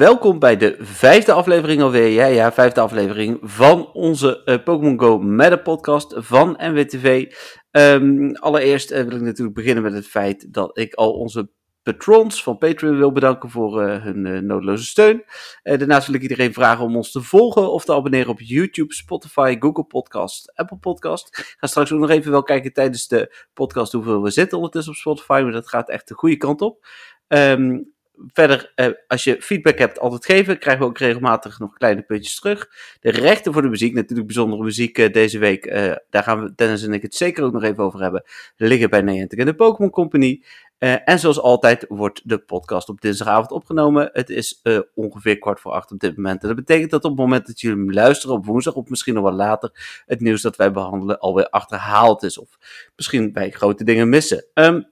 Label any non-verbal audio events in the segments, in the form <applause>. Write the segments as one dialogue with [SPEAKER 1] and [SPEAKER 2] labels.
[SPEAKER 1] Welkom bij de vijfde aflevering alweer. Ja, ja, vijfde aflevering van onze uh, Pokémon Go Meta podcast van NWTV. Um, allereerst uh, wil ik natuurlijk beginnen met het feit dat ik al onze patrons van Patreon wil bedanken voor uh, hun noodloze steun. Daarnaast wil ik iedereen vragen om ons te volgen of te abonneren op YouTube, Spotify, Google Podcast, Apple Podcast. Ik ga straks ook nog even wel kijken tijdens de podcast hoeveel we zitten ondertussen op Spotify, maar dat gaat echt de goede kant op. Um, verder, eh, als je feedback hebt, altijd geven. Krijgen we ook regelmatig nog kleine puntjes terug. De rechten voor de muziek, natuurlijk bijzondere muziek uh, deze week. Uh, daar gaan we, Dennis en ik het zeker ook nog even over hebben. Liggen bij Niantic en de Pokémon Company. en zoals altijd wordt de podcast op dinsdagavond opgenomen. Het is ongeveer kwart voor acht op dit moment. En dat betekent dat op het moment dat jullie hem luisteren op woensdag, of misschien nog wat later, het nieuws dat wij behandelen alweer achterhaald is. Of misschien bij grote dingen missen. Um,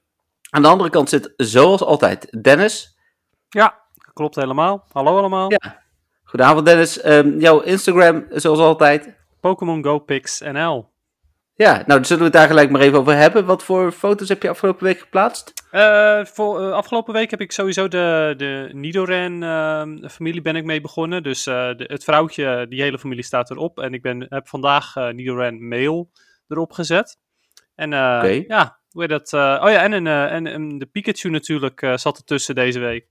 [SPEAKER 1] aan de andere kant zit, zoals altijd, Dennis.
[SPEAKER 2] Ja, klopt helemaal. Hallo allemaal.
[SPEAKER 1] Ja. Goedenavond Dennis. Um, jouw Instagram, zoals altijd.
[SPEAKER 2] Pokémon Go Pix NL.
[SPEAKER 1] Ja, nou zullen we het daar gelijk maar even over hebben. Wat voor foto's heb je afgelopen week geplaatst?
[SPEAKER 2] Uh, voor, uh, afgelopen week heb ik sowieso de, de Nidoran uh, familie ben ik mee begonnen. Dus de, het vrouwtje, die hele familie staat erop. En ik ben, heb vandaag Nidoran male erop gezet. En okay. ja, hoe dat? oh ja, en, en, en de Pikachu natuurlijk zat ertussen deze week.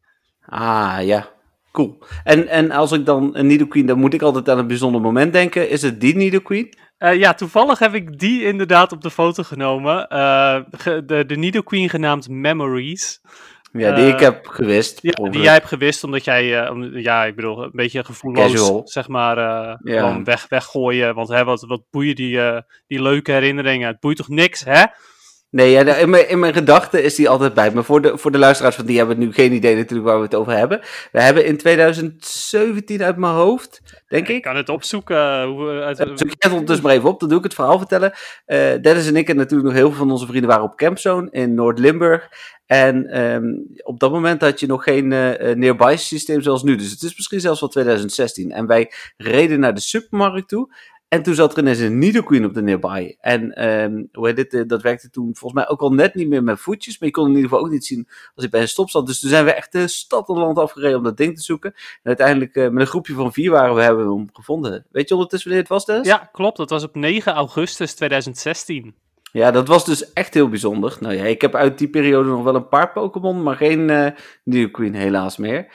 [SPEAKER 1] Ah, ja. Cool. En, en als ik dan een Nidoqueen, dan moet ik altijd aan een bijzonder moment denken. Is het die Nidoqueen?
[SPEAKER 2] Uh, ja, toevallig heb ik die inderdaad op de foto genomen. Uh, de, de Nidoqueen genaamd Memories.
[SPEAKER 1] Ja, die uh, ik heb gewist.
[SPEAKER 2] Ja, die jij hebt gewist, omdat jij, om, ja, ik bedoel, een beetje gevoelloos, Casual. zeg maar, gewoon weg, weggooien. Want hè, wat, wat boeien die, die leuke herinneringen? Het boeit toch niks, hè?
[SPEAKER 1] Nee, ja, in mijn, in mijn gedachten is die altijd bij. Maar voor de, voor de luisteraars van die hebben nu geen idee natuurlijk waar we het over hebben. We hebben in 2017 uit mijn hoofd, denk ik.
[SPEAKER 2] Ik kan het opzoeken. Hoe,
[SPEAKER 1] uit... Zoek je het dus maar even op, dan doe ik het verhaal vertellen. Uh, Dennis en ik en natuurlijk nog heel veel van onze vrienden waren op Campzone in Noord-Limburg. En um, op dat moment had je nog geen uh, nearby systeem zoals nu. Dus het is misschien zelfs wel 2016. En wij reden naar de supermarkt toe. En toen zat er ineens een Nidoqueen op de nearby. En um, hoe heet dit, uh, dat werkte toen volgens mij ook al net niet meer met voetjes. Maar je kon in ieder geval ook niet zien als ik bij een stop zat. Dus toen zijn we echt de stad en land afgereden om dat ding te zoeken. En uiteindelijk uh, met een groepje van vier waren we, hebben we hem gevonden. Weet je ondertussen wanneer het was, Dennis?
[SPEAKER 2] Ja, klopt. Dat was op 9 augustus 2016.
[SPEAKER 1] Ja, dat was dus echt heel bijzonder. Nou ja, ik heb uit die periode nog wel een paar Pokémon, maar geen uh, Nidoqueen helaas meer.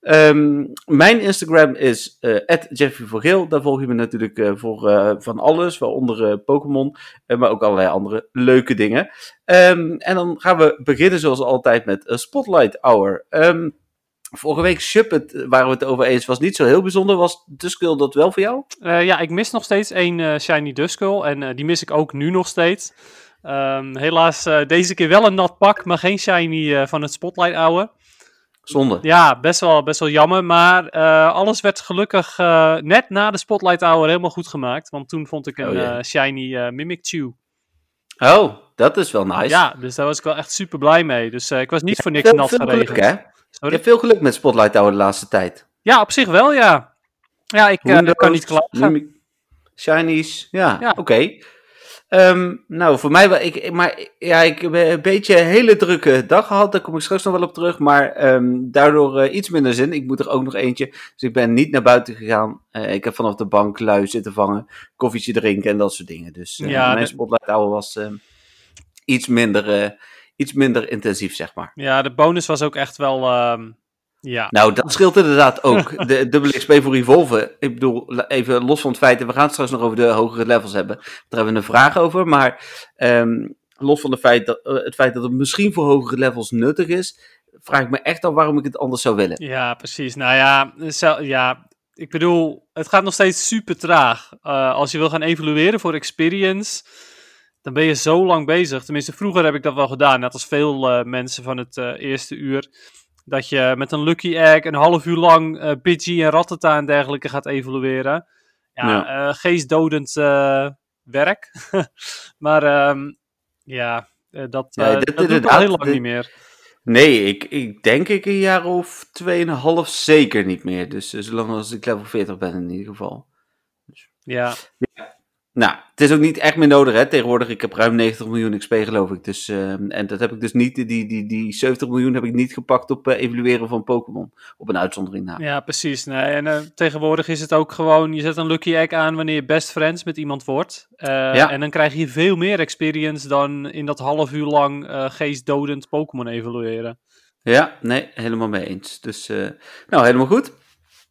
[SPEAKER 1] Um, mijn Instagram is uh, @jeffrey Daar volg je me natuurlijk uh, voor uh, van alles, waaronder Pokémon, maar ook allerlei andere leuke dingen. Um, en dan gaan we beginnen zoals altijd met Spotlight Hour. Um, vorige week Shuppet, waar we het over eens, was niet zo heel bijzonder. Was Duskull dat wel voor jou?
[SPEAKER 2] ja, ik mis nog steeds één Shiny Duskull en die mis ik ook nu nog steeds. helaas deze keer wel een nat pak, maar geen Shiny van het Spotlight Hour.
[SPEAKER 1] Zonde.
[SPEAKER 2] Ja, best wel, best wel jammer. Maar uh, alles werd gelukkig uh, net na de Spotlight Hour helemaal goed gemaakt. Want toen vond ik een oh, yeah. uh, shiny Mimikyu.
[SPEAKER 1] Oh, dat is wel nice.
[SPEAKER 2] Ja, dus daar was ik wel echt super blij mee. Dus ik was niet voor niks nat
[SPEAKER 1] veel geregend. Geluk, hè? Je hebt veel geluk met Spotlight Hour de laatste tijd.
[SPEAKER 2] Ja, op zich wel, ja. Ja, ik kan niet klagen.
[SPEAKER 1] Shinies, ja, ja. oké. Okay. Um, nou, voor mij wel. Ik, maar ja, ik heb een beetje een hele drukke dag gehad. Daar kom ik straks nog wel op terug. Maar um, daardoor uh, iets minder zin. Ik moet er ook nog eentje. Dus ik ben niet naar buiten gegaan. Uh, ik heb vanaf de bank lui zitten vangen. Koffietje drinken en dat soort dingen. Dus uh, ja, mijn de... spotlight hour was um, iets, minder, iets minder intensief, zeg maar.
[SPEAKER 2] Ja, de bonus was ook echt wel. Ja.
[SPEAKER 1] Nou, dat scheelt inderdaad ook. <laughs> De dubbele XP voor Revolve. Ik bedoel, even los van het feit, we gaan het straks nog over de hogere levels hebben. Daar hebben we een vraag over. Maar um, los van het feit, dat, uh, het feit dat het misschien voor hogere levels nuttig is, vraag ik me echt af waarom ik het anders zou willen.
[SPEAKER 2] Ja, precies. Nou ja, ja ik bedoel, het gaat nog steeds super traag. Uh, als je wil gaan evalueren voor experience, dan ben je zo lang bezig. Tenminste, vroeger heb ik dat wel gedaan, net als veel uh, mensen van het eerste uur. Dat je met een Lucky Egg een half uur lang uh, Pidgey en Rattata en dergelijke gaat evalueren. Ja, ja. Uh, geestdodend uh, werk. <laughs> maar um, ja, dat, ja, dit, dat doe ik al heel lang dit, niet meer.
[SPEAKER 1] Nee, ik, ik denk ik een jaar of tweeënhalf zeker niet meer. Dus zolang als ik level 40 ben in ieder geval.
[SPEAKER 2] Dus. Ja.
[SPEAKER 1] ja. Nou, het is ook niet echt meer nodig, hè. Tegenwoordig, ik heb ruim 90 miljoen XP, geloof ik. Dus, uh, en dat heb ik dus niet, die, die, die 70 miljoen heb ik niet gepakt op uh, evalueren van Pokémon. Op een uitzondering na.
[SPEAKER 2] Ja, precies. Nee, en uh, tegenwoordig is het ook gewoon, je zet een Lucky Egg aan wanneer je best friends met iemand wordt. Ja. En dan krijg je veel meer experience dan in dat half uur lang geestdodend Pokémon evalueren.
[SPEAKER 1] Ja, nee, helemaal mee eens. Dus, nou, helemaal goed.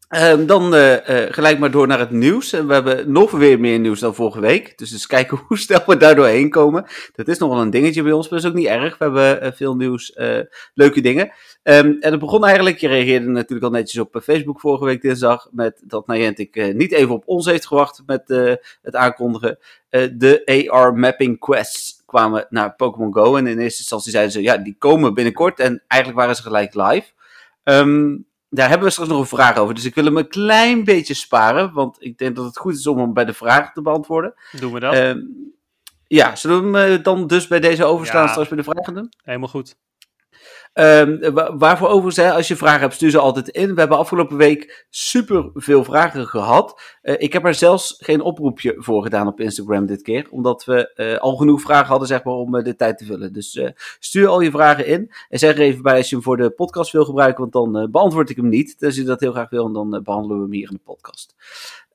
[SPEAKER 1] Uh, dan uh, uh, gelijk maar door naar het nieuws. En we hebben nog weer meer nieuws dan vorige week. Dus eens kijken <laughs> hoe snel we daar doorheen komen. Dat is nog wel een dingetje bij ons, maar dat is ook niet erg. We hebben uh, veel nieuws, leuke dingen. Um, en het begon eigenlijk, je reageerde natuurlijk al netjes op Facebook vorige week dinsdag. Met dat Niantic niet even op ons heeft gewacht met het aankondigen. de AR Mapping Quests kwamen naar Pokémon Go. En in eerste instantie zeiden ze, ja, die komen binnenkort. En eigenlijk waren ze gelijk live. Um, daar hebben we straks nog een vraag over. Dus ik wil hem een klein beetje sparen. Want ik denk dat het goed is om hem bij de vraag te beantwoorden.
[SPEAKER 2] Doen we dat?
[SPEAKER 1] Uh, ja, zullen we hem uh, dan dus bij deze overslaan ja, straks bij de vragen doen?
[SPEAKER 2] Helemaal goed.
[SPEAKER 1] Um, waarvoor overigens, als je vragen hebt, stuur ze altijd in. We hebben afgelopen week super veel vragen gehad. Uh, ik heb er zelfs geen oproepje voor gedaan op Instagram dit keer. Omdat we uh, al genoeg vragen hadden, zeg maar, om uh, de tijd te vullen. Dus stuur al je vragen in. En zeg er even bij als je hem voor de podcast wil gebruiken, want dan beantwoord ik hem niet. Dus als je dat heel graag wil, dan behandelen we hem hier in de podcast.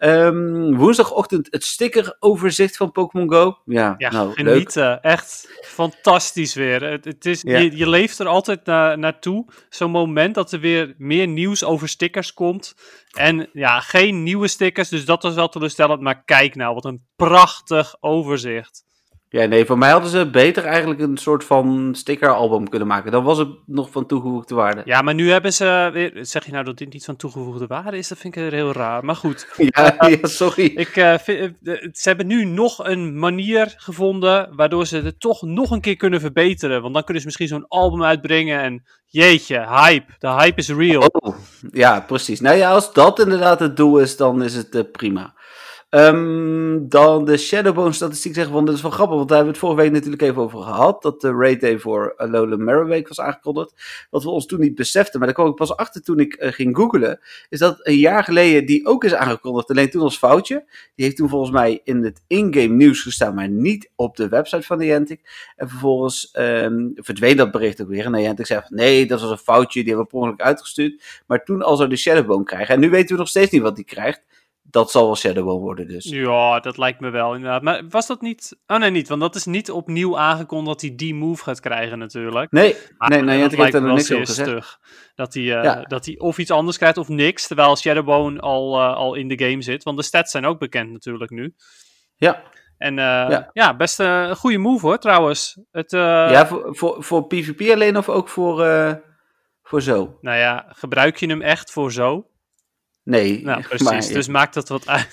[SPEAKER 1] Um, woensdagochtend het stickeroverzicht van Pokémon Go. Ja,
[SPEAKER 2] ja
[SPEAKER 1] nou,
[SPEAKER 2] genieten. Leuk. Echt fantastisch weer. Het, het is, ja. je, je, leeft er altijd na, naartoe. Zo'n moment dat er weer meer nieuws over stickers komt. En ja, geen nieuwe stickers, dus dat was wel teleurstellend. Maar kijk nou, wat een prachtig overzicht.
[SPEAKER 1] Ja, nee, voor mij hadden ze beter eigenlijk een soort van stickeralbum kunnen maken. Dan was het nog van toegevoegde waarde.
[SPEAKER 2] Ja, maar nu hebben ze weer... Zeg je nou dat dit niet van toegevoegde waarde is? Dat vind ik heel raar. Maar goed. <laughs>
[SPEAKER 1] Ja, uh, ja sorry.
[SPEAKER 2] Ik, uh, vind, uh, ze hebben nu nog een manier gevonden waardoor ze het toch nog een keer kunnen verbeteren. Want dan kunnen ze misschien zo'n album uitbrengen en jeetje, hype. De hype is real.
[SPEAKER 1] Oh, ja, precies. Nou ja, als dat inderdaad het doel is, dan is het prima. Um, dan de Shadowbone statistiek zeggen van, dat is wel grappig, want daar hebben we het vorige week natuurlijk even over gehad, dat de rate day voor Alolan Marowak was aangekondigd. Wat we ons toen niet beseften, maar daar kwam ik pas achter toen ik uh, ging googlen, is dat een jaar geleden die ook is aangekondigd, alleen toen als foutje. Die heeft toen volgens mij in het in-game nieuws gestaan, maar niet op de website van Niantic. En vervolgens um, verdween dat bericht ook weer. En Niantic zei van, nee, dat was een foutje, die hebben we per ongeluk uitgestuurd. Maar toen al zou de Shadowbone krijgen. En nu weten we nog steeds niet wat die krijgt dat zal wel Shadowbone worden dus.
[SPEAKER 2] Ja, dat lijkt me wel inderdaad. Maar was dat niet... Oh nee, niet. Want dat is niet opnieuw aangekondigd dat hij die move gaat krijgen natuurlijk.
[SPEAKER 1] Nee, maar, nee, nee, dat lijkt me wel zeer
[SPEAKER 2] stug. Dat hij, uh, ja. dat hij of iets anders krijgt of niks, terwijl Shadowbone al, uh, al in de game zit. Want de stats zijn ook bekend natuurlijk nu.
[SPEAKER 1] Ja.
[SPEAKER 2] En uh, ja. ja. best een goede move hoor, trouwens. Het,
[SPEAKER 1] ja, voor, voor, voor PvP alleen of ook voor, voor zo?
[SPEAKER 2] Nou ja, gebruik je hem echt voor zo?
[SPEAKER 1] Nee.
[SPEAKER 2] Nou, <laughs> precies. Maar, dus maakt dat wat uit.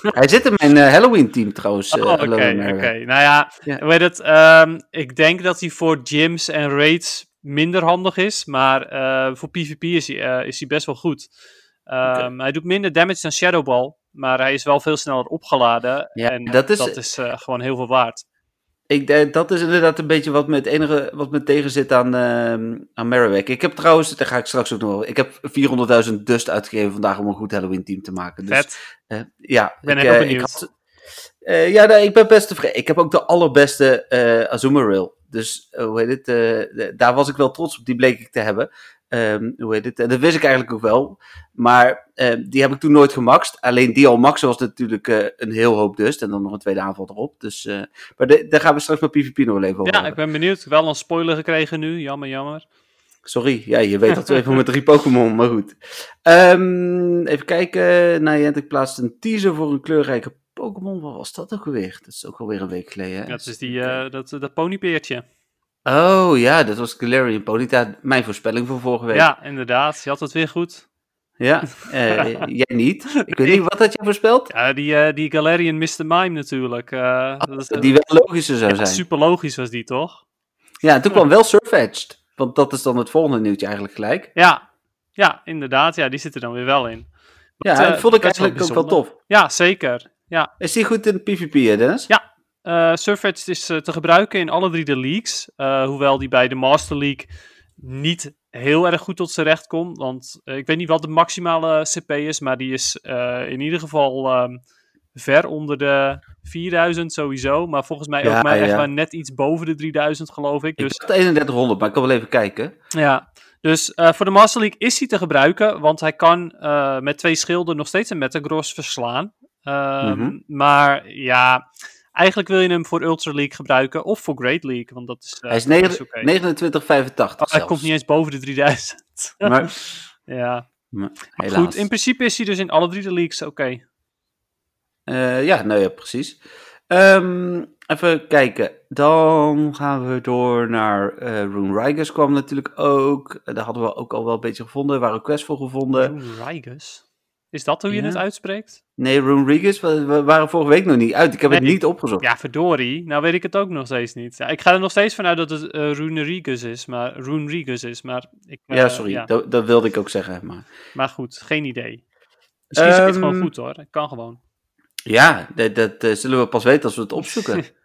[SPEAKER 2] <laughs>
[SPEAKER 1] Hij zit in mijn uh, Halloween-team trouwens.
[SPEAKER 2] Oké, okay, oké. Okay. Nou ja, ja. weet het, um, ik denk dat hij voor gyms en raids minder handig is. Maar uh, voor PvP is hij, is hij best wel goed. Um, okay. Hij doet minder damage dan Shadow Ball. Maar hij is wel veel sneller opgeladen. Ja, en dat is, dat is gewoon heel veel waard.
[SPEAKER 1] Ik, denk, dat is inderdaad een beetje wat me het enige wat me tegen zit aan, uh, aan Marowak. Ik heb trouwens, daar ga ik straks ook nog over. Ik heb 400.000 dust uitgegeven vandaag om een goed Halloween team te maken. Dus,
[SPEAKER 2] Vet.
[SPEAKER 1] Uh, ja,
[SPEAKER 2] ik ben ik, benieuwd. Ik, had,
[SPEAKER 1] uh, ja, nee, ik ben best tevreden. Ik heb ook de allerbeste Azuma Rail. Dus hoe heet het? daar was ik wel trots op. Die bleek ik te hebben. Um, hoe heet het? En dat wist ik eigenlijk ook wel. Maar uh, die heb ik toen nooit gemaxt. Alleen die al maxen was natuurlijk uh, een heel hoop dust. En dan nog een tweede aanval erop. Dus, uh, maar de, daar gaan we straks met PvP nog even over.
[SPEAKER 2] Ja, ik ben benieuwd. Wel een spoiler gekregen nu. Jammer, jammer.
[SPEAKER 1] Sorry, ja, je weet dat we even met drie Pokémon, maar goed. Um, even kijken. Nou, ik plaatste een teaser voor een kleurrijke Pokémon. Wat was dat ook weer? Dat is ook alweer een week geleden. Hè? Ja,
[SPEAKER 2] dat is die, dat, dat ponypeertje.
[SPEAKER 1] Oh ja, dat was Galarian Ponyta. Mijn voorspelling van vorige week.
[SPEAKER 2] Ja, inderdaad. Je had het weer goed.
[SPEAKER 1] Ja, uh, <laughs> jij niet. Ik weet niet, wat had je voorspeld?
[SPEAKER 2] Ja, die, uh, die Galarian Mr. Mime natuurlijk. Uh,
[SPEAKER 1] oh, dat is, die wel logischer zou
[SPEAKER 2] ja,
[SPEAKER 1] zijn.
[SPEAKER 2] Super logisch was die, toch?
[SPEAKER 1] Ja, en toen kwam wel Surfetched. Want dat is dan het volgende nieuwtje eigenlijk gelijk.
[SPEAKER 2] Ja, ja inderdaad. Ja, die zit er dan weer wel in.
[SPEAKER 1] Maar ja, dat vond ik eigenlijk ook wel tof.
[SPEAKER 2] Ja, zeker. Ja.
[SPEAKER 1] Is die goed in PvP, Dennis?
[SPEAKER 2] Ja, uh, Surfetched is uh, te gebruiken in alle drie de leagues. Uh, hoewel die bij de Master League niet heel erg goed tot zijn recht komt. Want ik weet niet wat de maximale CP is, maar die is in ieder geval um, ver onder de 4000 sowieso. Maar volgens mij
[SPEAKER 1] Ja,
[SPEAKER 2] ook maar echt maar net iets boven de 3000 geloof ik.
[SPEAKER 1] Ik
[SPEAKER 2] Dus
[SPEAKER 1] dacht 3100, maar ik kan wel even kijken.
[SPEAKER 2] ja, dus eh, voor de Master League is hij te gebruiken, want hij kan eh, met twee schilden nog steeds een Metagross verslaan. Ehm,
[SPEAKER 1] Mhm.
[SPEAKER 2] Maar ja, eigenlijk wil je hem voor Ultra League gebruiken of voor Great League, want dat is, eh,
[SPEAKER 1] Hij is
[SPEAKER 2] dat
[SPEAKER 1] negen-
[SPEAKER 2] is oké.
[SPEAKER 1] 2985
[SPEAKER 2] Oh, hij komt niet eens boven de 3000. <laughs>
[SPEAKER 1] Maar, <laughs>
[SPEAKER 2] ja,
[SPEAKER 1] maar
[SPEAKER 2] goed, in principe is hij dus in alle drie de leagues oké.
[SPEAKER 1] Eh, ja, nou ja, precies. Ehm, even kijken. Dan gaan we door naar eh Rune Riders kwam natuurlijk ook. Daar hadden we ook al wel een beetje gevonden. Waren quests voor gevonden.
[SPEAKER 2] Rune Rigus. Is dat hoe je
[SPEAKER 1] Ja.
[SPEAKER 2] het uitspreekt?
[SPEAKER 1] Nee, Rune Riders we, waren vorige week nog niet uit. Ik heb het niet opgezocht.
[SPEAKER 2] Ja, verdorie. Nou weet ik het ook nog steeds niet. Ja, ik ga er nog steeds vanuit dat het eh Rune Rigus is, maar Rigus is, maar ik... eh,
[SPEAKER 1] Ja, sorry.
[SPEAKER 2] ja.
[SPEAKER 1] Dat, dat wilde ik ook zeggen. Maar...
[SPEAKER 2] Maar goed, geen idee. Misschien is het gewoon
[SPEAKER 1] Ehm,
[SPEAKER 2] goed hoor. Het kan gewoon.
[SPEAKER 1] Ja, dat, dat eh, zullen we pas weten als we het opzoeken. <laughs>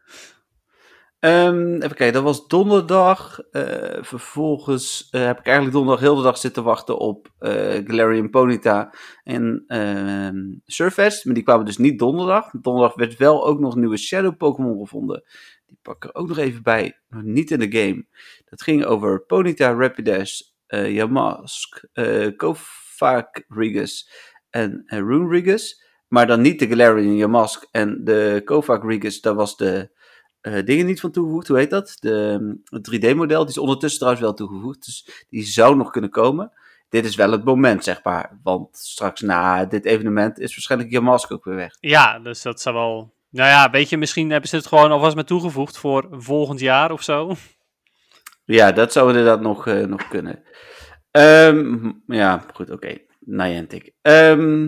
[SPEAKER 1] Ehm, even kijken, dat was donderdag. Eh, vervolgens eh, heb ik eigenlijk donderdag heel de dag zitten wachten op eh Galarian Ponyta en ehm Surfest. Maar die kwamen dus niet donderdag. Donderdag werd wel ook nog nieuwe Shadow Pokémon gevonden. Die pak ik er ook nog even bij, maar niet in de game. Dat ging over Ponyta, Rapidash, Yamask, Kovac Rigus en eh, Rune Rigus. Maar dan niet de Galarian Yamask en de Kovac Rigus. Daar was de eh, dingen niet van toegevoegd. Hoe heet dat? De, mm, het 3D-model. Die is ondertussen trouwens wel toegevoegd. Dus die zou nog kunnen komen. Dit is wel het moment, zeg maar. Want straks na dit evenement is waarschijnlijk Yamask ook weer weg.
[SPEAKER 2] Ja, dus dat zou wel... Nou ja, weet je, misschien hebben ze het gewoon alvast maar toegevoegd voor volgend jaar of zo. <laughs>
[SPEAKER 1] Ja, dat zou inderdaad nog, eh, nog kunnen. Ehm, ja, goed, oké. Niantic. Ehm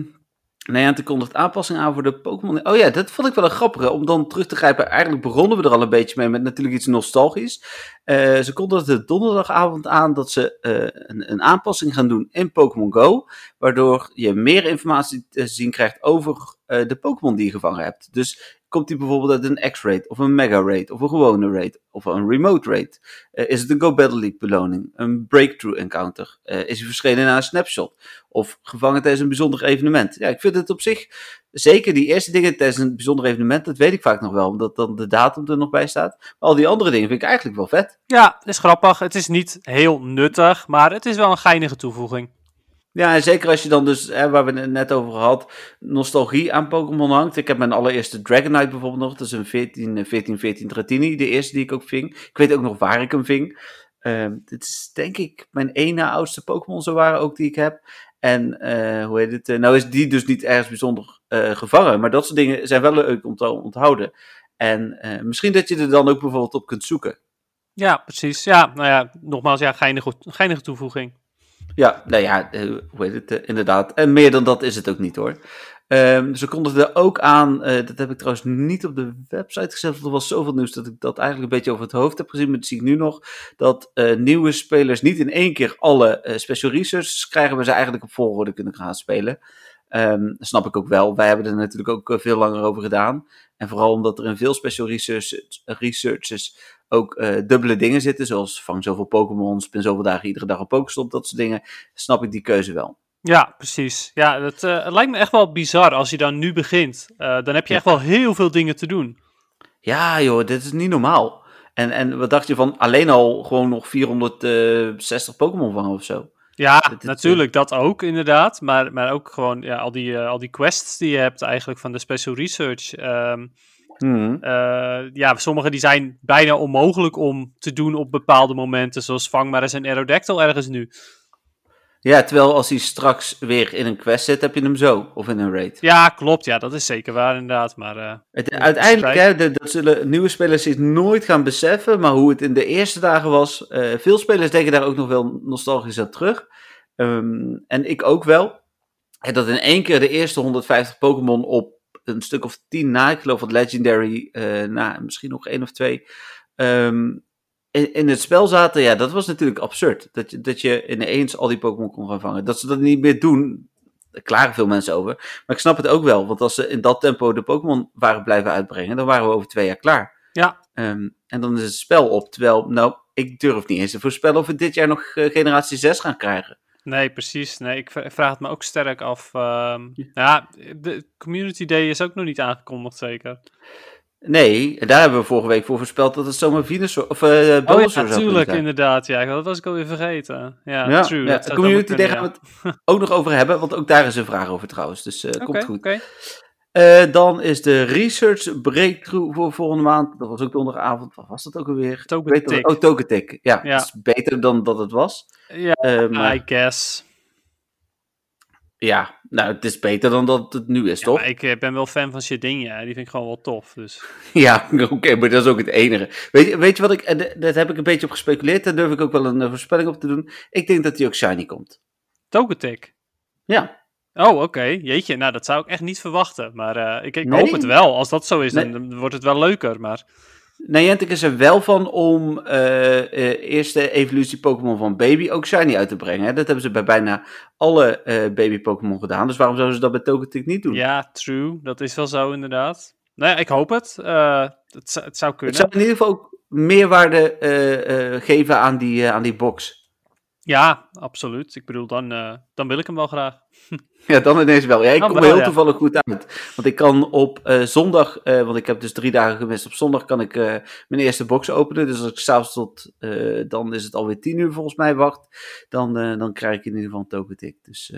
[SPEAKER 1] Niantic kondigt aanpassing aan voor de Pokémon. Oh ja, dat vond ik wel een grappige. Om dan terug te grijpen. Eigenlijk begonnen we er al een beetje mee met natuurlijk iets nostalgisch. Eh, ze kondigden donderdagavond aan dat ze eh, een, een aanpassing gaan doen in Pokémon Go. Waardoor je meer informatie te zien krijgt over eh, de Pokémon die je gevangen hebt. Dus komt die bijvoorbeeld uit een X-Raid, of een Mega Raid, of een gewone Raid, of een Remote Raid? Eh, is het een Go Battle League beloning, een Breakthrough Encounter? Eh, is hij verschenen na een snapshot? Of gevangen tijdens een bijzonder evenement? Ja, ik vind het op zich, zeker die eerste dingen tijdens een bijzonder evenement, dat weet ik vaak nog wel, omdat dan de datum er nog bij staat. Maar al die andere dingen vind ik eigenlijk wel vet.
[SPEAKER 2] Ja, is grappig. Het is niet heel nuttig, maar het is wel een geinige toevoeging.
[SPEAKER 1] Ja, en zeker als je dan dus, hè, waar we het net over gehad, nostalgie aan Pokémon hangt. Ik heb mijn allereerste Dragonite bijvoorbeeld nog. Dat is een 14, eh, 14, 14 Dratini, de eerste die ik ook ving. Ik weet ook nog waar ik hem ving. Ehm dit is denk ik mijn na oudste Pokémon zo waren ook die ik heb. En eh, hoe heet het? eh, nou is die dus niet ergens bijzonder eh, gevangen. Maar dat soort dingen zijn wel leuk om te onthouden. En misschien dat je er dan ook bijvoorbeeld op kunt zoeken.
[SPEAKER 2] Ja, precies. Ja, nou ja, nogmaals, ja, geinige toevoeging.
[SPEAKER 1] Ja, nou ja, eh, hoe heet het, eh, inderdaad. En meer dan dat is het ook niet hoor. Ehm, ze kondigden ook aan, eh, dat heb ik trouwens niet op de website gezet, want er was zoveel nieuws dat ik dat eigenlijk een beetje over het hoofd heb gezien, maar dat zie ik nu nog, dat nieuwe spelers niet in één keer alle special researches krijgen, maar ze eigenlijk op volgorde kunnen gaan spelen. Ehm, snap ik ook wel. Wij hebben er natuurlijk ook veel langer over gedaan. En vooral omdat er in veel special researches, researches ook eh, dubbele dingen zitten, zoals vang zoveel Pokémon, spin zoveel dagen iedere dag een Pokestop, dat soort dingen, snap ik die keuze wel.
[SPEAKER 2] Ja, precies. Ja, het, eh, lijkt me echt wel bizar als je dan nu begint. Eh, dan heb je echt wel heel veel dingen te doen.
[SPEAKER 1] Ja joh, dit is niet normaal. En, en wat dacht je van alleen al gewoon nog 460 Pokémon vangen of zo?
[SPEAKER 2] Ja, natuurlijk, dat ook inderdaad. Maar, maar ook gewoon ja, al, die, al die quests die je hebt eigenlijk van de special research. Ehm,
[SPEAKER 1] Hmm.
[SPEAKER 2] eh, ja, sommige die zijn bijna onmogelijk om te doen op bepaalde momenten. Zoals vang maar eens een Aerodactyl ergens nu.
[SPEAKER 1] Ja, terwijl als hij straks weer in een quest zit, heb je hem zo. Of in een raid.
[SPEAKER 2] Ja, klopt. Ja, dat is zeker waar inderdaad. Maar eh,
[SPEAKER 1] Het, uiteindelijk, hè, dat zullen nieuwe spelers zich nooit gaan beseffen. Maar hoe het in de eerste dagen was. eh, veel spelers denken daar ook nog wel nostalgisch aan terug. Ehm, en ik ook wel. En dat in één keer de eerste 150 Pokémon op een stuk of 10 na, ik geloof wat Legendary, na misschien nog één of twee. ehm, in, in het spel zaten, ja, dat was natuurlijk absurd. Dat je, dat je ineens al die Pokémon kon gaan vangen. Dat ze dat niet meer doen, daar klagen veel mensen over. Maar ik snap het ook wel, want als ze in dat tempo de Pokémon waren blijven uitbrengen, dan waren we over twee jaar klaar.
[SPEAKER 2] ja,
[SPEAKER 1] Ehm, en dan is het spel op. Terwijl, nou, ik durf niet eens te voorspellen of we dit jaar nog eh, generatie 6 gaan krijgen.
[SPEAKER 2] Nee, precies. Nee, ik vraag het me ook sterk af. ehm, ja, de Community Day is ook nog niet aangekondigd, zeker.
[SPEAKER 1] Nee, daar hebben we vorige week voor voorspeld dat het zomaar Venusaur of eh
[SPEAKER 2] Oh ja,
[SPEAKER 1] zou
[SPEAKER 2] natuurlijk, inderdaad. Ja, dat was ik alweer vergeten. Ja,
[SPEAKER 1] Ja,
[SPEAKER 2] true.
[SPEAKER 1] ja,
[SPEAKER 2] dat
[SPEAKER 1] Community Day gaan we het ook nog over hebben, want ook daar is een vraag over trouwens. Dus
[SPEAKER 2] ja.
[SPEAKER 1] komt
[SPEAKER 2] Oké,
[SPEAKER 1] goed.
[SPEAKER 2] oké.
[SPEAKER 1] Eh, dan is de research breakthrough voor volgende maand. Dat was ook donderdagavond. Wat was dat ook alweer? Ik weet dat-
[SPEAKER 2] Togetic.
[SPEAKER 1] Oh, Togetic. Ja,
[SPEAKER 2] Ja.
[SPEAKER 1] dat is beter dan dat het was.
[SPEAKER 2] Ja,
[SPEAKER 1] maar
[SPEAKER 2] I guess.
[SPEAKER 1] ja, nou, het is beter dan dat het nu is,
[SPEAKER 2] Ja,
[SPEAKER 1] toch?
[SPEAKER 2] ik eh, ben wel fan van Shedinja. Die vind ik gewoon wel tof. Dus. <laughs>
[SPEAKER 1] Ja, oké, maar dat is ook het enige. Weet je, weet je wat ik, en d- dat heb ik een beetje op gespeculeerd, daar durf ik ook wel een eh, voorspelling op te doen. Ik denk dat hij ook shiny komt.
[SPEAKER 2] Togetic.
[SPEAKER 1] Ja,
[SPEAKER 2] Oh, oké. Jeetje, nou dat zou ik echt niet verwachten. Maar eh, ik, ik
[SPEAKER 1] Nee?
[SPEAKER 2] hoop het wel. Als dat zo is,
[SPEAKER 1] Nee.
[SPEAKER 2] dan, wordt het wel leuker. Maar
[SPEAKER 1] Niantic is er wel van om eh eh, eerste evolutie Pokémon van Baby ook shiny uit te brengen. Hè? Dat hebben ze bij bijna alle baby Pokémon gedaan. Dus waarom zouden ze dat bij Togetic niet doen?
[SPEAKER 2] ja, true. Dat is wel zo inderdaad. Nou ja, ik hoop het. Het, zou- het zou
[SPEAKER 1] Het
[SPEAKER 2] kunnen.
[SPEAKER 1] zou in ieder geval ook meerwaarde geven aan die, aan die box.
[SPEAKER 2] Ja, absoluut. Ik bedoel, dan, eh, dan wil ik hem wel graag. <laughs>
[SPEAKER 1] Ja, dan ineens wel. Ja, ik kom er
[SPEAKER 2] wel,
[SPEAKER 1] heel
[SPEAKER 2] ja.
[SPEAKER 1] toevallig goed uit. Want ik kan op eh, zondag, eh, want ik heb dus drie dagen gemist. Op zondag kan ik mijn eerste box openen. Dus als ik s'avonds tot, dan is het alweer tien uur volgens mij wacht. Dan, dan krijg ik in ieder geval een tokentik. Dus,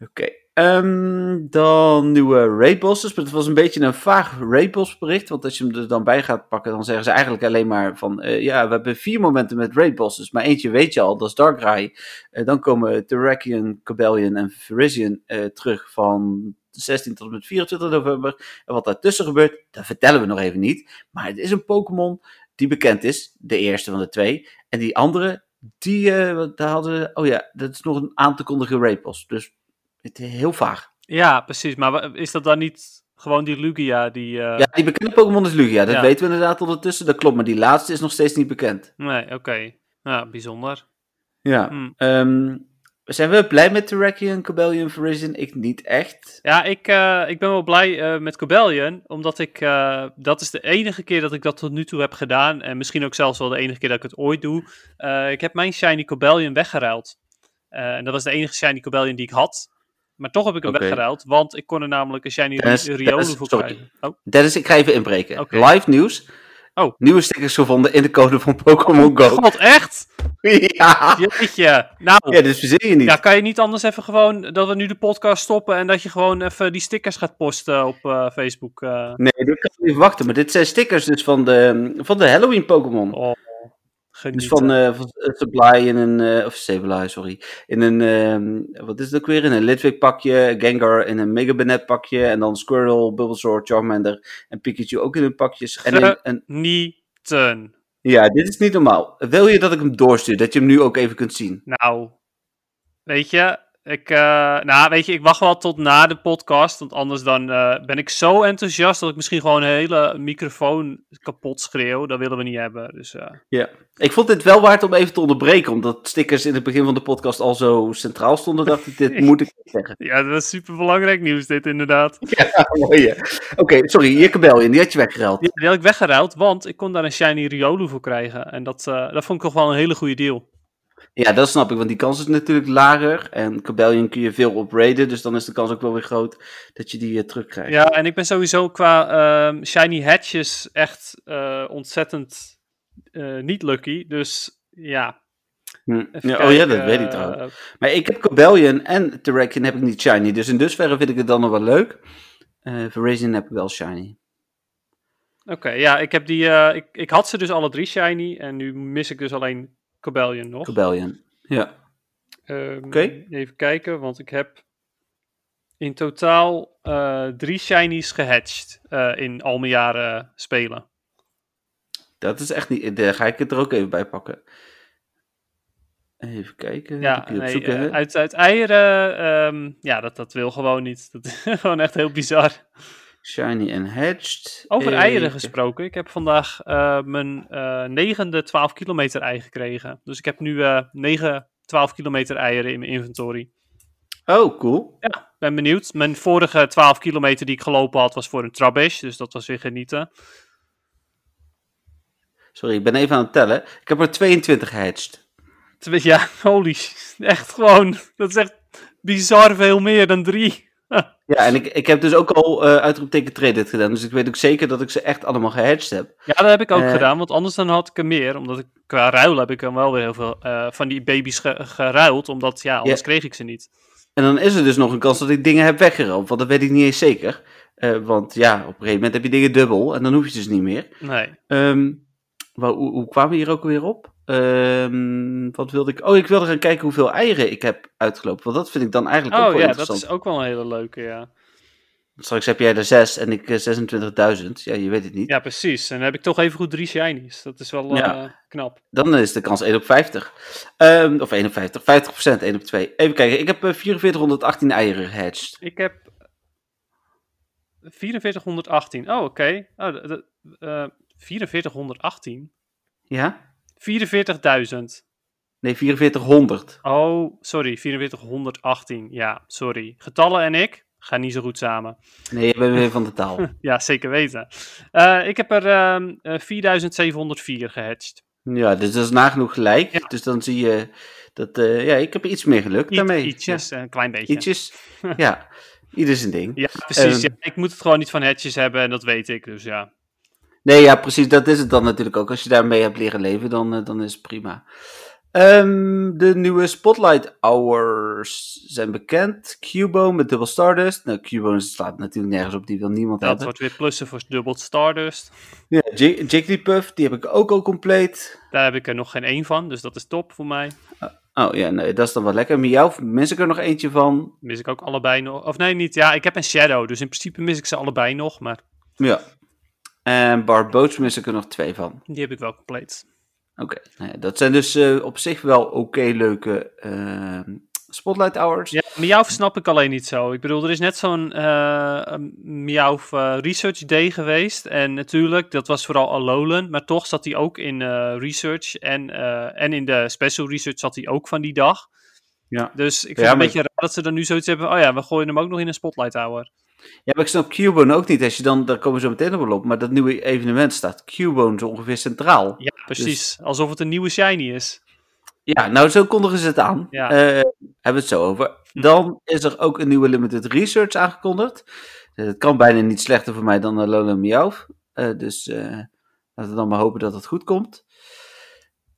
[SPEAKER 1] oké. Ehm, dan nieuwe raid bosses. Maar het was een beetje een vaag raid boss bericht. Want als je hem er dan bij gaat pakken, dan zeggen ze eigenlijk alleen maar van... eh, ja, we hebben vier momenten met raid bosses. Maar eentje weet je al, dat is Darkrai. Eh, dan komen Terrakion, Cobalion en Virizion eh, terug van 16 tot en met 24 november. En wat daartussen gebeurt, dat vertellen we nog even niet. Maar het is een Pokémon die bekend is. De eerste van de twee. En die andere, die, wat- daar hadden Oh ja, dat is nog een aan te kondigen. Dus het is heel vaag.
[SPEAKER 2] Ja, precies. Maar is dat dan niet gewoon die Lugia die... eh,
[SPEAKER 1] Ja, die bekende Pokémon is Lugia. Dat
[SPEAKER 2] Ja.
[SPEAKER 1] weten we inderdaad ondertussen. Dat klopt, maar die laatste is nog steeds niet bekend.
[SPEAKER 2] Nee, oké. Ja, bijzonder.
[SPEAKER 1] Ja.
[SPEAKER 2] Hm.
[SPEAKER 1] Ehm, zijn we blij met Terrakion, Cobalion, Virizion? Ik niet echt.
[SPEAKER 2] Ja, ik, eh, ik ben wel blij eh, met Cobellion, omdat ik, dat is de enige keer dat ik dat tot nu toe heb gedaan. En misschien ook zelfs wel de enige keer dat ik het ooit doe. Ik heb mijn Shiny Cobellion weggeruild. En dat was de enige Shiny Cobellion die ik had. Maar toch heb ik hem
[SPEAKER 1] Oké.
[SPEAKER 2] weggeruild, want ik kon er namelijk een Shiny
[SPEAKER 1] Dennis,
[SPEAKER 2] Ri- Riolu voor krijgen. Oh,
[SPEAKER 1] Dennis, ik ga even inbreken. Live nieuws.
[SPEAKER 2] Oh.
[SPEAKER 1] Nieuwe stickers gevonden in de code van Pokémon Go.
[SPEAKER 2] god, echt? <laughs>
[SPEAKER 1] ja.
[SPEAKER 2] Jeetje. Nou,
[SPEAKER 1] ja, dus verzin je niet.
[SPEAKER 2] ja, kan je niet anders even gewoon, dat we nu de podcast stoppen en dat je gewoon even die stickers gaat posten op eh, Facebook. eh.
[SPEAKER 1] Nee, dit kan ik even wachten. Maar dit zijn stickers dus van de, van de Halloween Pokémon.
[SPEAKER 2] Oh,
[SPEAKER 1] dus van, eh van eh, Supply in een, eh, of Sableye, sorry. In een, ehm, wat is het ook weer? In een Litwick pakje, Gengar in een Mega Banette pakje. En dan Squirtle, Bulbasaur, Charmander en Pikachu ook in hun pakjes. En in, een, ja, dit is niet normaal. Wil je dat ik hem doorstuur? Dat je hem nu ook even kunt zien?
[SPEAKER 2] Nou, weet je, ik, eh, nou, weet je, ik wacht wel tot na de podcast, want anders dan eh, ben ik zo enthousiast dat ik misschien gewoon een hele microfoon kapot schreeuw. Dat willen we niet hebben. Dus, eh,
[SPEAKER 1] Ja. Ik vond dit wel waard om even te onderbreken. Omdat stickers in het begin van de podcast al zo centraal stonden. Dacht ik, dit <laughs> moet ik zeggen.
[SPEAKER 2] ja, dat is super belangrijk nieuws dit inderdaad. <laughs>
[SPEAKER 1] Ja, mooi. Oké, sorry. Hier Cabellion, die had je weggeruild.
[SPEAKER 2] Die, die had ik weggeruild, want ik kon daar een shiny Riolu voor krijgen. En dat, dat vond ik toch wel een hele goede deal.
[SPEAKER 1] Ja, dat snap ik, want die kans is natuurlijk lager. En Cabellion kun je veel opraden, dus dan is de kans ook wel weer groot dat je die eh, terugkrijgt.
[SPEAKER 2] Ja, en ik ben sowieso qua ehm, shiny hatches echt eh, ontzettend eh, niet lucky. Dus ja.
[SPEAKER 1] Hm. ja oh ja, dat weet ik trouwens. Maar ik heb Cabellion en Terrakion heb ik niet shiny, dus in dusverre vind ik het dan nog wel leuk. Virizion heb ik wel shiny.
[SPEAKER 2] Oké, ja, ik heb die. ik, ik had ze dus alle drie shiny en nu mis ik dus alleen Cobellion nog.
[SPEAKER 1] Cabellion, ja. Oké.
[SPEAKER 2] Even kijken, want ik heb in totaal eh, drie shinies gehatcht eh, in al mijn jaren spelen.
[SPEAKER 1] Dat is echt niet, daar ga ik het er ook even bij pakken. Even kijken.
[SPEAKER 2] Ja, nee, eh, uit, uit eieren, ehm, ja, dat, dat wil gewoon niet. Dat is <laughs> gewoon echt heel bizar.
[SPEAKER 1] Shiny en hatched.
[SPEAKER 2] Over eieren gesproken. Ik heb vandaag eh, mijn eh, negende 12 kilometer ei gekregen. Dus ik heb nu eh 9 12 kilometer eieren in mijn inventory.
[SPEAKER 1] Oh, cool.
[SPEAKER 2] Ben benieuwd. Mijn vorige 12 kilometer die ik gelopen had was voor een Trubbish. Dus dat was weer genieten.
[SPEAKER 1] Sorry, ik ben even aan het tellen. Ik heb er 22 gehatcht.
[SPEAKER 2] Ja, <laughs> holy Echt gewoon. Dat is echt bizar veel meer dan drie.
[SPEAKER 1] Ja, en ik, ik heb dus ook al eh uitroepteken traded gedaan. Dus ik weet ook zeker dat ik ze echt allemaal gehedged heb.
[SPEAKER 2] Ja, dat heb ik ook
[SPEAKER 1] Eh.
[SPEAKER 2] gedaan, want anders dan had ik er meer. Omdat ik qua ruil heb ik dan wel weer heel veel eh, van die baby's ge- geruild. Omdat ja, anders kreeg ik ze niet.
[SPEAKER 1] En dan is er dus nog een kans dat ik dingen heb weggeroomd. Want dat weet ik niet eens zeker. Want ja, op een gegeven moment heb je dingen dubbel. En dan hoef je ze dus niet meer.
[SPEAKER 2] Nee.
[SPEAKER 1] Ehm, hoe, hoe kwamen we hier ook weer op? Ehm, wat wilde ik? Oh, ik wilde gaan kijken hoeveel eieren ik heb uitgelopen. Want dat vind ik dan eigenlijk ook
[SPEAKER 2] Oh
[SPEAKER 1] wel
[SPEAKER 2] ja, dat
[SPEAKER 1] interessant.
[SPEAKER 2] is ook wel een hele leuke, ja.
[SPEAKER 1] Straks heb jij er zes en ik eh, 26.000. Ja, je weet het niet.
[SPEAKER 2] Ja, precies. En dan heb ik toch even goed drie shinies. Dat is wel eh,
[SPEAKER 1] Ja.
[SPEAKER 2] knap.
[SPEAKER 1] Dan is de kans 1 op 50. Ehm, of 1 op 50. 50 1 op 2. Even kijken. Ik heb eh, 4418 eieren gehedged.
[SPEAKER 2] Ik heb 4418. Oh, oké. Oh, eh, 4418?
[SPEAKER 1] Ja?
[SPEAKER 2] 44.000.
[SPEAKER 1] Nee, 4400.
[SPEAKER 2] Oh, sorry. 4418. Ja, sorry. Getallen en ik gaan niet zo goed samen.
[SPEAKER 1] Nee, je bent weer van de taal. <laughs>
[SPEAKER 2] Ja, zeker weten. Eh, ik heb er ehm, eh, 4704 gehatcht.
[SPEAKER 1] ja, dus dat is nagenoeg gelijk.
[SPEAKER 2] Ja.
[SPEAKER 1] Dus dan zie je dat... eh, ja, ik heb iets meer geluk daarmee.
[SPEAKER 2] ietsjes, een klein beetje.
[SPEAKER 1] ietsjes. <laughs> ja, ieder zijn ding.
[SPEAKER 2] Ja, precies.
[SPEAKER 1] Ehm.
[SPEAKER 2] ja. Ik moet het gewoon niet van hatches hebben en dat weet ik. Dus ja.
[SPEAKER 1] Nee, ja, precies. Dat is het dan natuurlijk ook. Als je daarmee hebt leren leven, dan, eh, dan is het prima. Ehm, de nieuwe Spotlight Hours zijn bekend. Cubo met Double Stardust. Nou, Cubo slaat natuurlijk nergens op. Die wil niemand
[SPEAKER 2] Dat
[SPEAKER 1] hebben.
[SPEAKER 2] wordt weer plussen voor Double Stardust.
[SPEAKER 1] Ja, Jig- Jigglypuff, die heb ik ook al compleet.
[SPEAKER 2] Daar heb ik er nog geen één van, dus dat is top voor mij.
[SPEAKER 1] Oh ja, nee, dat is dan wel lekker. Miauw, mis ik er nog eentje van.
[SPEAKER 2] Mis ik ook allebei nog. Of nee, niet. Ja, ik heb een Shadow, dus in principe mis ik ze allebei nog. Maar
[SPEAKER 1] Ja. En Barboots mis ik er nog twee van.
[SPEAKER 2] die heb ik wel compleet.
[SPEAKER 1] Oké, nou ja, dat zijn dus eh, op zich wel oké leuke ehm, Spotlight Hours.
[SPEAKER 2] Ja, Miauw snap ik alleen niet zo. Ik bedoel, er is net zo'n eh Miauw eh, Research Day geweest. En natuurlijk, dat was vooral Alolan. Maar toch zat hij ook in eh, Research. En, eh, en in de Special Research zat hij ook van die dag.
[SPEAKER 1] Ja.
[SPEAKER 2] Dus ik vind
[SPEAKER 1] Ja,
[SPEAKER 2] het een
[SPEAKER 1] maar-
[SPEAKER 2] beetje raar dat ze dan nu zoiets hebben. Oh ja, we gooien hem ook nog in een Spotlight Hour.
[SPEAKER 1] Ja, maar ik snap Cubone ook niet. Als je dan, daar komen we zo meteen nog wel op. Maar dat nieuwe evenement staat Cubone zo ongeveer centraal.
[SPEAKER 2] Ja, precies. Alsof het een nieuwe Shiny is.
[SPEAKER 1] Ja, nou zo kondigen ze het aan.
[SPEAKER 2] Ja.
[SPEAKER 1] Eh, hebben we het zo over.
[SPEAKER 2] Hm.
[SPEAKER 1] Dan is er ook een nieuwe limited research aangekondigd. Eh, Het kan bijna niet slechter voor mij dan uh, Lola Miauw. Eh, dus eh, laten we dan maar hopen dat het goed komt.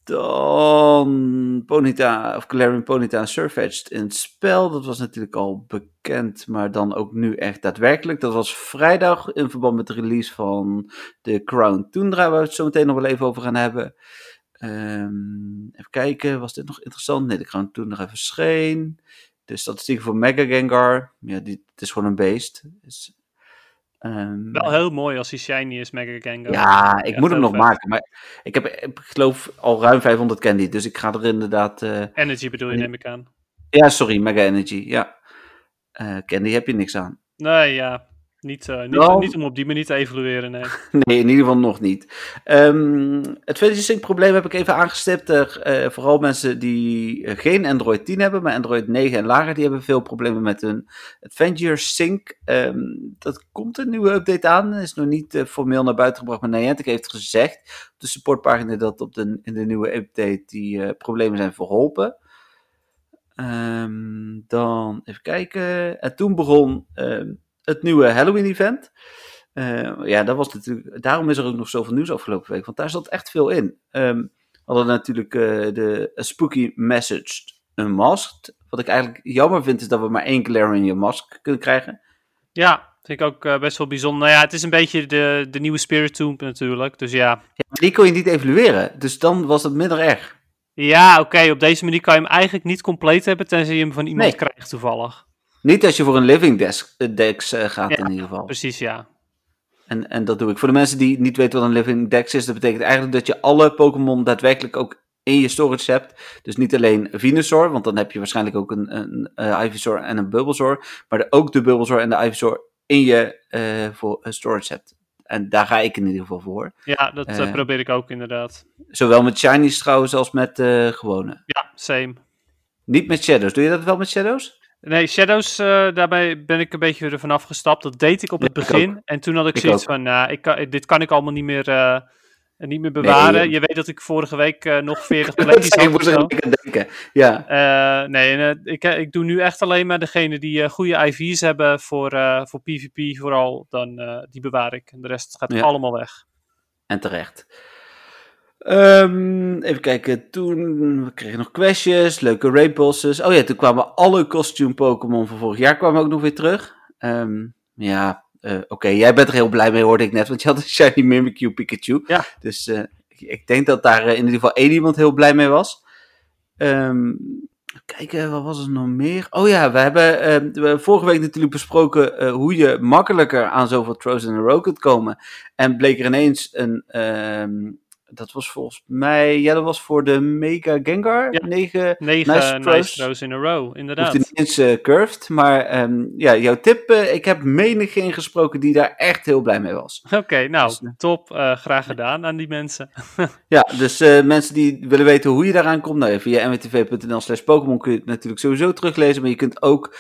[SPEAKER 1] Dan Ponyta, of Galarian Ponyta en Surfetched in het spel. Dat was natuurlijk al bekend, maar dan ook nu echt daadwerkelijk. Dat was vrijdag in verband met de release van de Crown Tundra, waar we het zo meteen nog wel even over gaan hebben. Ehm, even kijken, was dit nog interessant? Nee, de Crown Tundra verscheen. De statistieken voor Mega Gengar. Ja, die, het is gewoon een beest. Ehm,
[SPEAKER 2] Wel heel mooi als hij Shiny is, Mega Gengar.
[SPEAKER 1] ja, ik moet hem nog
[SPEAKER 2] vet.
[SPEAKER 1] maken. Maar ik heb, ik geloof, al ruim 500 candy. Dus ik ga er inderdaad... eh,
[SPEAKER 2] Energy bedoel je,
[SPEAKER 1] Nee.
[SPEAKER 2] neem ik aan.
[SPEAKER 1] ja, sorry, Mega Energy. Ja. Eh, candy heb je niks aan.
[SPEAKER 2] Nee, ja. Niet, eh, niet, niet om op die manier te evalueren, nee. <laughs>
[SPEAKER 1] Nee, in ieder geval nog niet. Ehm, het Fantasy probleem heb ik even aangestipt. Er, eh, vooral mensen die eh, geen Android 10 hebben, maar Android 9 en lager, die hebben veel problemen met hun Adventure Sync. Ehm, dat komt een nieuwe update aan. Is nog niet formeel naar buiten gebracht, maar Niantic heeft gezegd op de supportpagina dat op de, in de nieuwe update die problemen zijn verholpen. Ehm, dan even kijken. En toen begon het nieuwe Halloween-event. Eh, ja, dat was natuurlijk, daarom is er ook nog zoveel nieuws afgelopen week, want daar zat echt veel in. Ehm, we hadden natuurlijk eh, de A Spooky Message Unmasked. Wat ik eigenlijk jammer vind, is dat we maar één Galarian Mask kunnen krijgen.
[SPEAKER 2] Ja, vind ik ook eh, best wel bijzonder. Nou ja, het is een beetje de, de nieuwe Spirit Tomb natuurlijk. Dus ja,
[SPEAKER 1] die kon je niet evalueren, dus dan was het minder erg.
[SPEAKER 2] ja oké, op deze manier kan je hem eigenlijk niet compleet hebben, tenzij je hem van iemand
[SPEAKER 1] Nee.
[SPEAKER 2] krijgt toevallig.
[SPEAKER 1] Niet als je voor een Living Desk, eh, Dex eh, gaat
[SPEAKER 2] Ja,
[SPEAKER 1] in ieder geval.
[SPEAKER 2] Precies, ja.
[SPEAKER 1] En, en dat doe ik. Voor de mensen die niet weten wat een Living Dex is, dat betekent eigenlijk dat je alle Pokémon daadwerkelijk ook in je storage hebt. Dus niet alleen Venusaur, want dan heb je waarschijnlijk ook een, een, eh, Ivysaur en een Bulbasaur. Maar ook de Bulbasaur en de Ivysaur in je eh, voor, storage hebt. En daar ga ik in ieder geval voor.
[SPEAKER 2] Ja, dat probeer ik ook inderdaad.
[SPEAKER 1] Zowel met Shinies trouwens als met gewone.
[SPEAKER 2] Ja, same.
[SPEAKER 1] Niet met Shadows. Doe je dat wel met Shadows?
[SPEAKER 2] Nee, Shadows, eh, daarbij ben ik een beetje er vanaf gestapt. Dat deed ik op het
[SPEAKER 1] Ja,
[SPEAKER 2] begin. En toen had ik
[SPEAKER 1] Ik
[SPEAKER 2] zoiets
[SPEAKER 1] ook.
[SPEAKER 2] van, nou, ik kan, dit kan ik allemaal niet meer, eh, niet meer bewaren.
[SPEAKER 1] Nee.
[SPEAKER 2] Je weet dat ik vorige week eh, nog <laughs> 40
[SPEAKER 1] Dat
[SPEAKER 2] plekjes
[SPEAKER 1] zei, ik
[SPEAKER 2] had.
[SPEAKER 1] moest er denken. Ja,
[SPEAKER 2] nee, ik, ik doe nu echt alleen maar degene die goede IV's hebben voor, voor PvP vooral. Dan, die bewaar ik. En de rest gaat
[SPEAKER 1] Ja.
[SPEAKER 2] allemaal weg.
[SPEAKER 1] en terecht. Ehm, even kijken, toen we kregen nog questjes, leuke raid bosses. Oh ja, toen kwamen alle costume Pokémon van vorig jaar kwamen ook nog weer terug. Ehm, ja, eh, oké, jij bent er heel blij mee, hoorde ik net, want je had een Shiny Mimikyu Pikachu.
[SPEAKER 2] Ja.
[SPEAKER 1] Dus eh, ik, denk dat daar eh, in ieder geval één iemand heel blij mee was. Ehm kijken, wat was er nog meer? Oh ja, we hebben we hebben vorige week natuurlijk besproken eh, hoe je makkelijker aan zoveel throws in a row kunt komen. En bleek er ineens een, ehm, dat was volgens mij, ja dat was voor de Mega Gengar.
[SPEAKER 2] Ja.
[SPEAKER 1] 9
[SPEAKER 2] Negen
[SPEAKER 1] Nice
[SPEAKER 2] nice,
[SPEAKER 1] throws.
[SPEAKER 2] in a row,
[SPEAKER 1] Hoeft
[SPEAKER 2] inderdaad.
[SPEAKER 1] niet eens eh, curved, maar ehm, ja, jouw tip, ik heb menig ingesproken die daar echt heel blij mee was.
[SPEAKER 2] Oké, nou,
[SPEAKER 1] Dus, eh,
[SPEAKER 2] top. eh, graag gedaan aan die mensen. <laughs>
[SPEAKER 1] Ja, dus mensen die willen weten hoe je daaraan komt, nou, via nwtv.nl slash Pokémon kun je het natuurlijk sowieso teruglezen, maar je kunt ook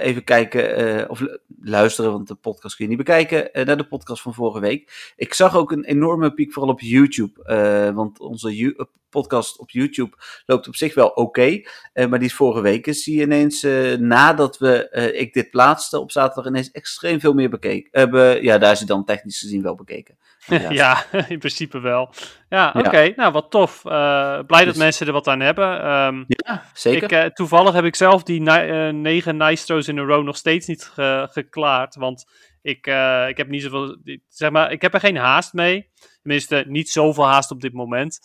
[SPEAKER 1] even kijken of luisteren, want de podcast kun je niet bekijken, eh, naar de podcast van vorige week. Ik zag ook een enorme piek vooral op YouTube, eh, want onze eh, podcast op YouTube loopt op zich wel oké, maar die is vorige week is die ineens, nadat we, ik dit plaatste op zaterdag, ineens extreem veel meer bekeken. ja, daar is hij dan technisch gezien wel bekeken. <laughs>
[SPEAKER 2] Ja, in principe wel. Ja,
[SPEAKER 1] Ja.
[SPEAKER 2] oké. Nou, wat tof. Blij dat
[SPEAKER 1] Dus-
[SPEAKER 2] mensen er wat aan hebben. Ehm,
[SPEAKER 1] Ja, zeker.
[SPEAKER 2] Ik, toevallig heb ik zelf die negen nice throws in a row nog steeds niet ge- geklaard. Want ik, eh, ik heb niet zoveel. Zeg maar, ik heb er geen haast mee. Tenminste, niet zoveel haast op dit moment.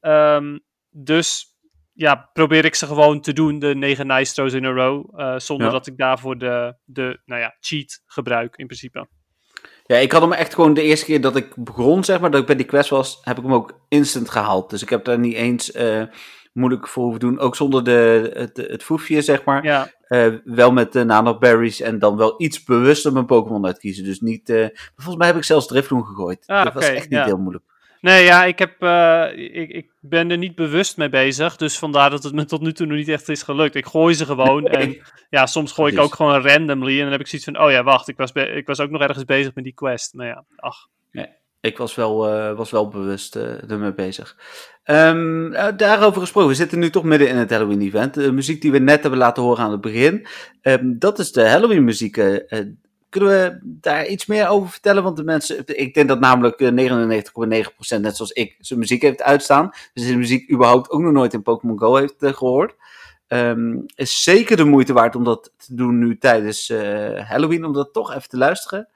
[SPEAKER 2] Ehm, dus ja, probeer ik ze gewoon te doen, de negen nice throws in a row. eh, zonder
[SPEAKER 1] Ja.
[SPEAKER 2] dat ik daarvoor de, de nou ja, cheat gebruik in principe.
[SPEAKER 1] Ja, ik had hem echt gewoon de eerste keer dat ik begon, zeg maar, dat ik bij die quest was, heb ik hem ook instant gehaald. Dus ik heb daar niet eens eh, moeilijk voor hoeven doen. Ook zonder de, het, het foefje, zeg maar.
[SPEAKER 2] Ja,
[SPEAKER 1] Eh, wel met de nanoberries en dan wel iets bewuster mijn Pokémon uitkiezen. Dus niet, eh, volgens mij heb ik zelfs Drifloon gegooid.
[SPEAKER 2] Ah,
[SPEAKER 1] dat was echt niet
[SPEAKER 2] ja.
[SPEAKER 1] heel moeilijk.
[SPEAKER 2] Nee, ja, ik, heb, eh, ik, ik ben er niet bewust mee bezig. Dus vandaar dat het me tot nu toe nog niet echt is gelukt. Ik gooi ze gewoon. En ja, soms gooi ik ook gewoon randomly. En dan heb ik zoiets van: oh ja, wacht, ik was, ik was ook nog ergens bezig met die quest. Maar ja, ach.
[SPEAKER 1] Ik was wel, eh, was wel bewust eh ermee bezig. Ehm, eh, daarover gesproken, we zitten nu toch midden in het Halloween-event. De muziek die we net hebben laten horen aan het begin, ehm, dat is de Halloween-muziek. kunnen we daar iets meer over vertellen? Want de mensen, ik denk dat namelijk eh, 99,9% net zoals ik zijn muziek heeft uitstaan. Dus de muziek überhaupt ook nog nooit in Pokémon Go heeft eh, gehoord. Ehm, is zeker de moeite waard om dat te doen nu tijdens Halloween, om dat toch even te luisteren.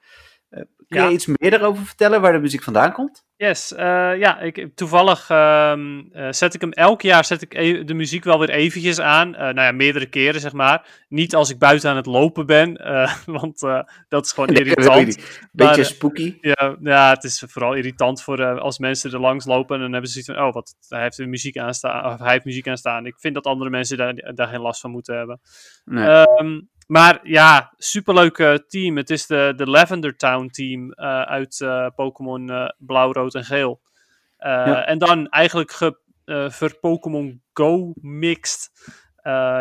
[SPEAKER 1] Kun
[SPEAKER 2] Ja.
[SPEAKER 1] je iets meer daarover vertellen waar de muziek vandaan komt?
[SPEAKER 2] Yes, eh, ja, ik, toevallig ehm, eh, zet ik hem elk jaar zet ik e- de muziek wel weer eventjes aan. Eh, nou ja, meerdere keren zeg maar. Niet als ik buiten aan het lopen ben, <laughs> want dat is gewoon <laughs>
[SPEAKER 1] Ja,
[SPEAKER 2] irritant. Maar,
[SPEAKER 1] Beetje spooky.
[SPEAKER 2] Ja, ja, het is vooral irritant voor als mensen er langs lopen en dan hebben ze zoiets van, oh, wat, hij heeft de muziek aanstaan, of hij heeft muziek aanstaan. Ik vind dat andere mensen daar, daar geen last van moeten hebben.
[SPEAKER 1] Nee.
[SPEAKER 2] Ehm, maar ja, superleuk team. Het is de, de Lavender Town team eh, uit eh, Pokémon eh, Blauw, Rood en Geel.
[SPEAKER 1] Ja.
[SPEAKER 2] En dan eigenlijk ge, ver Pokémon Go mixed.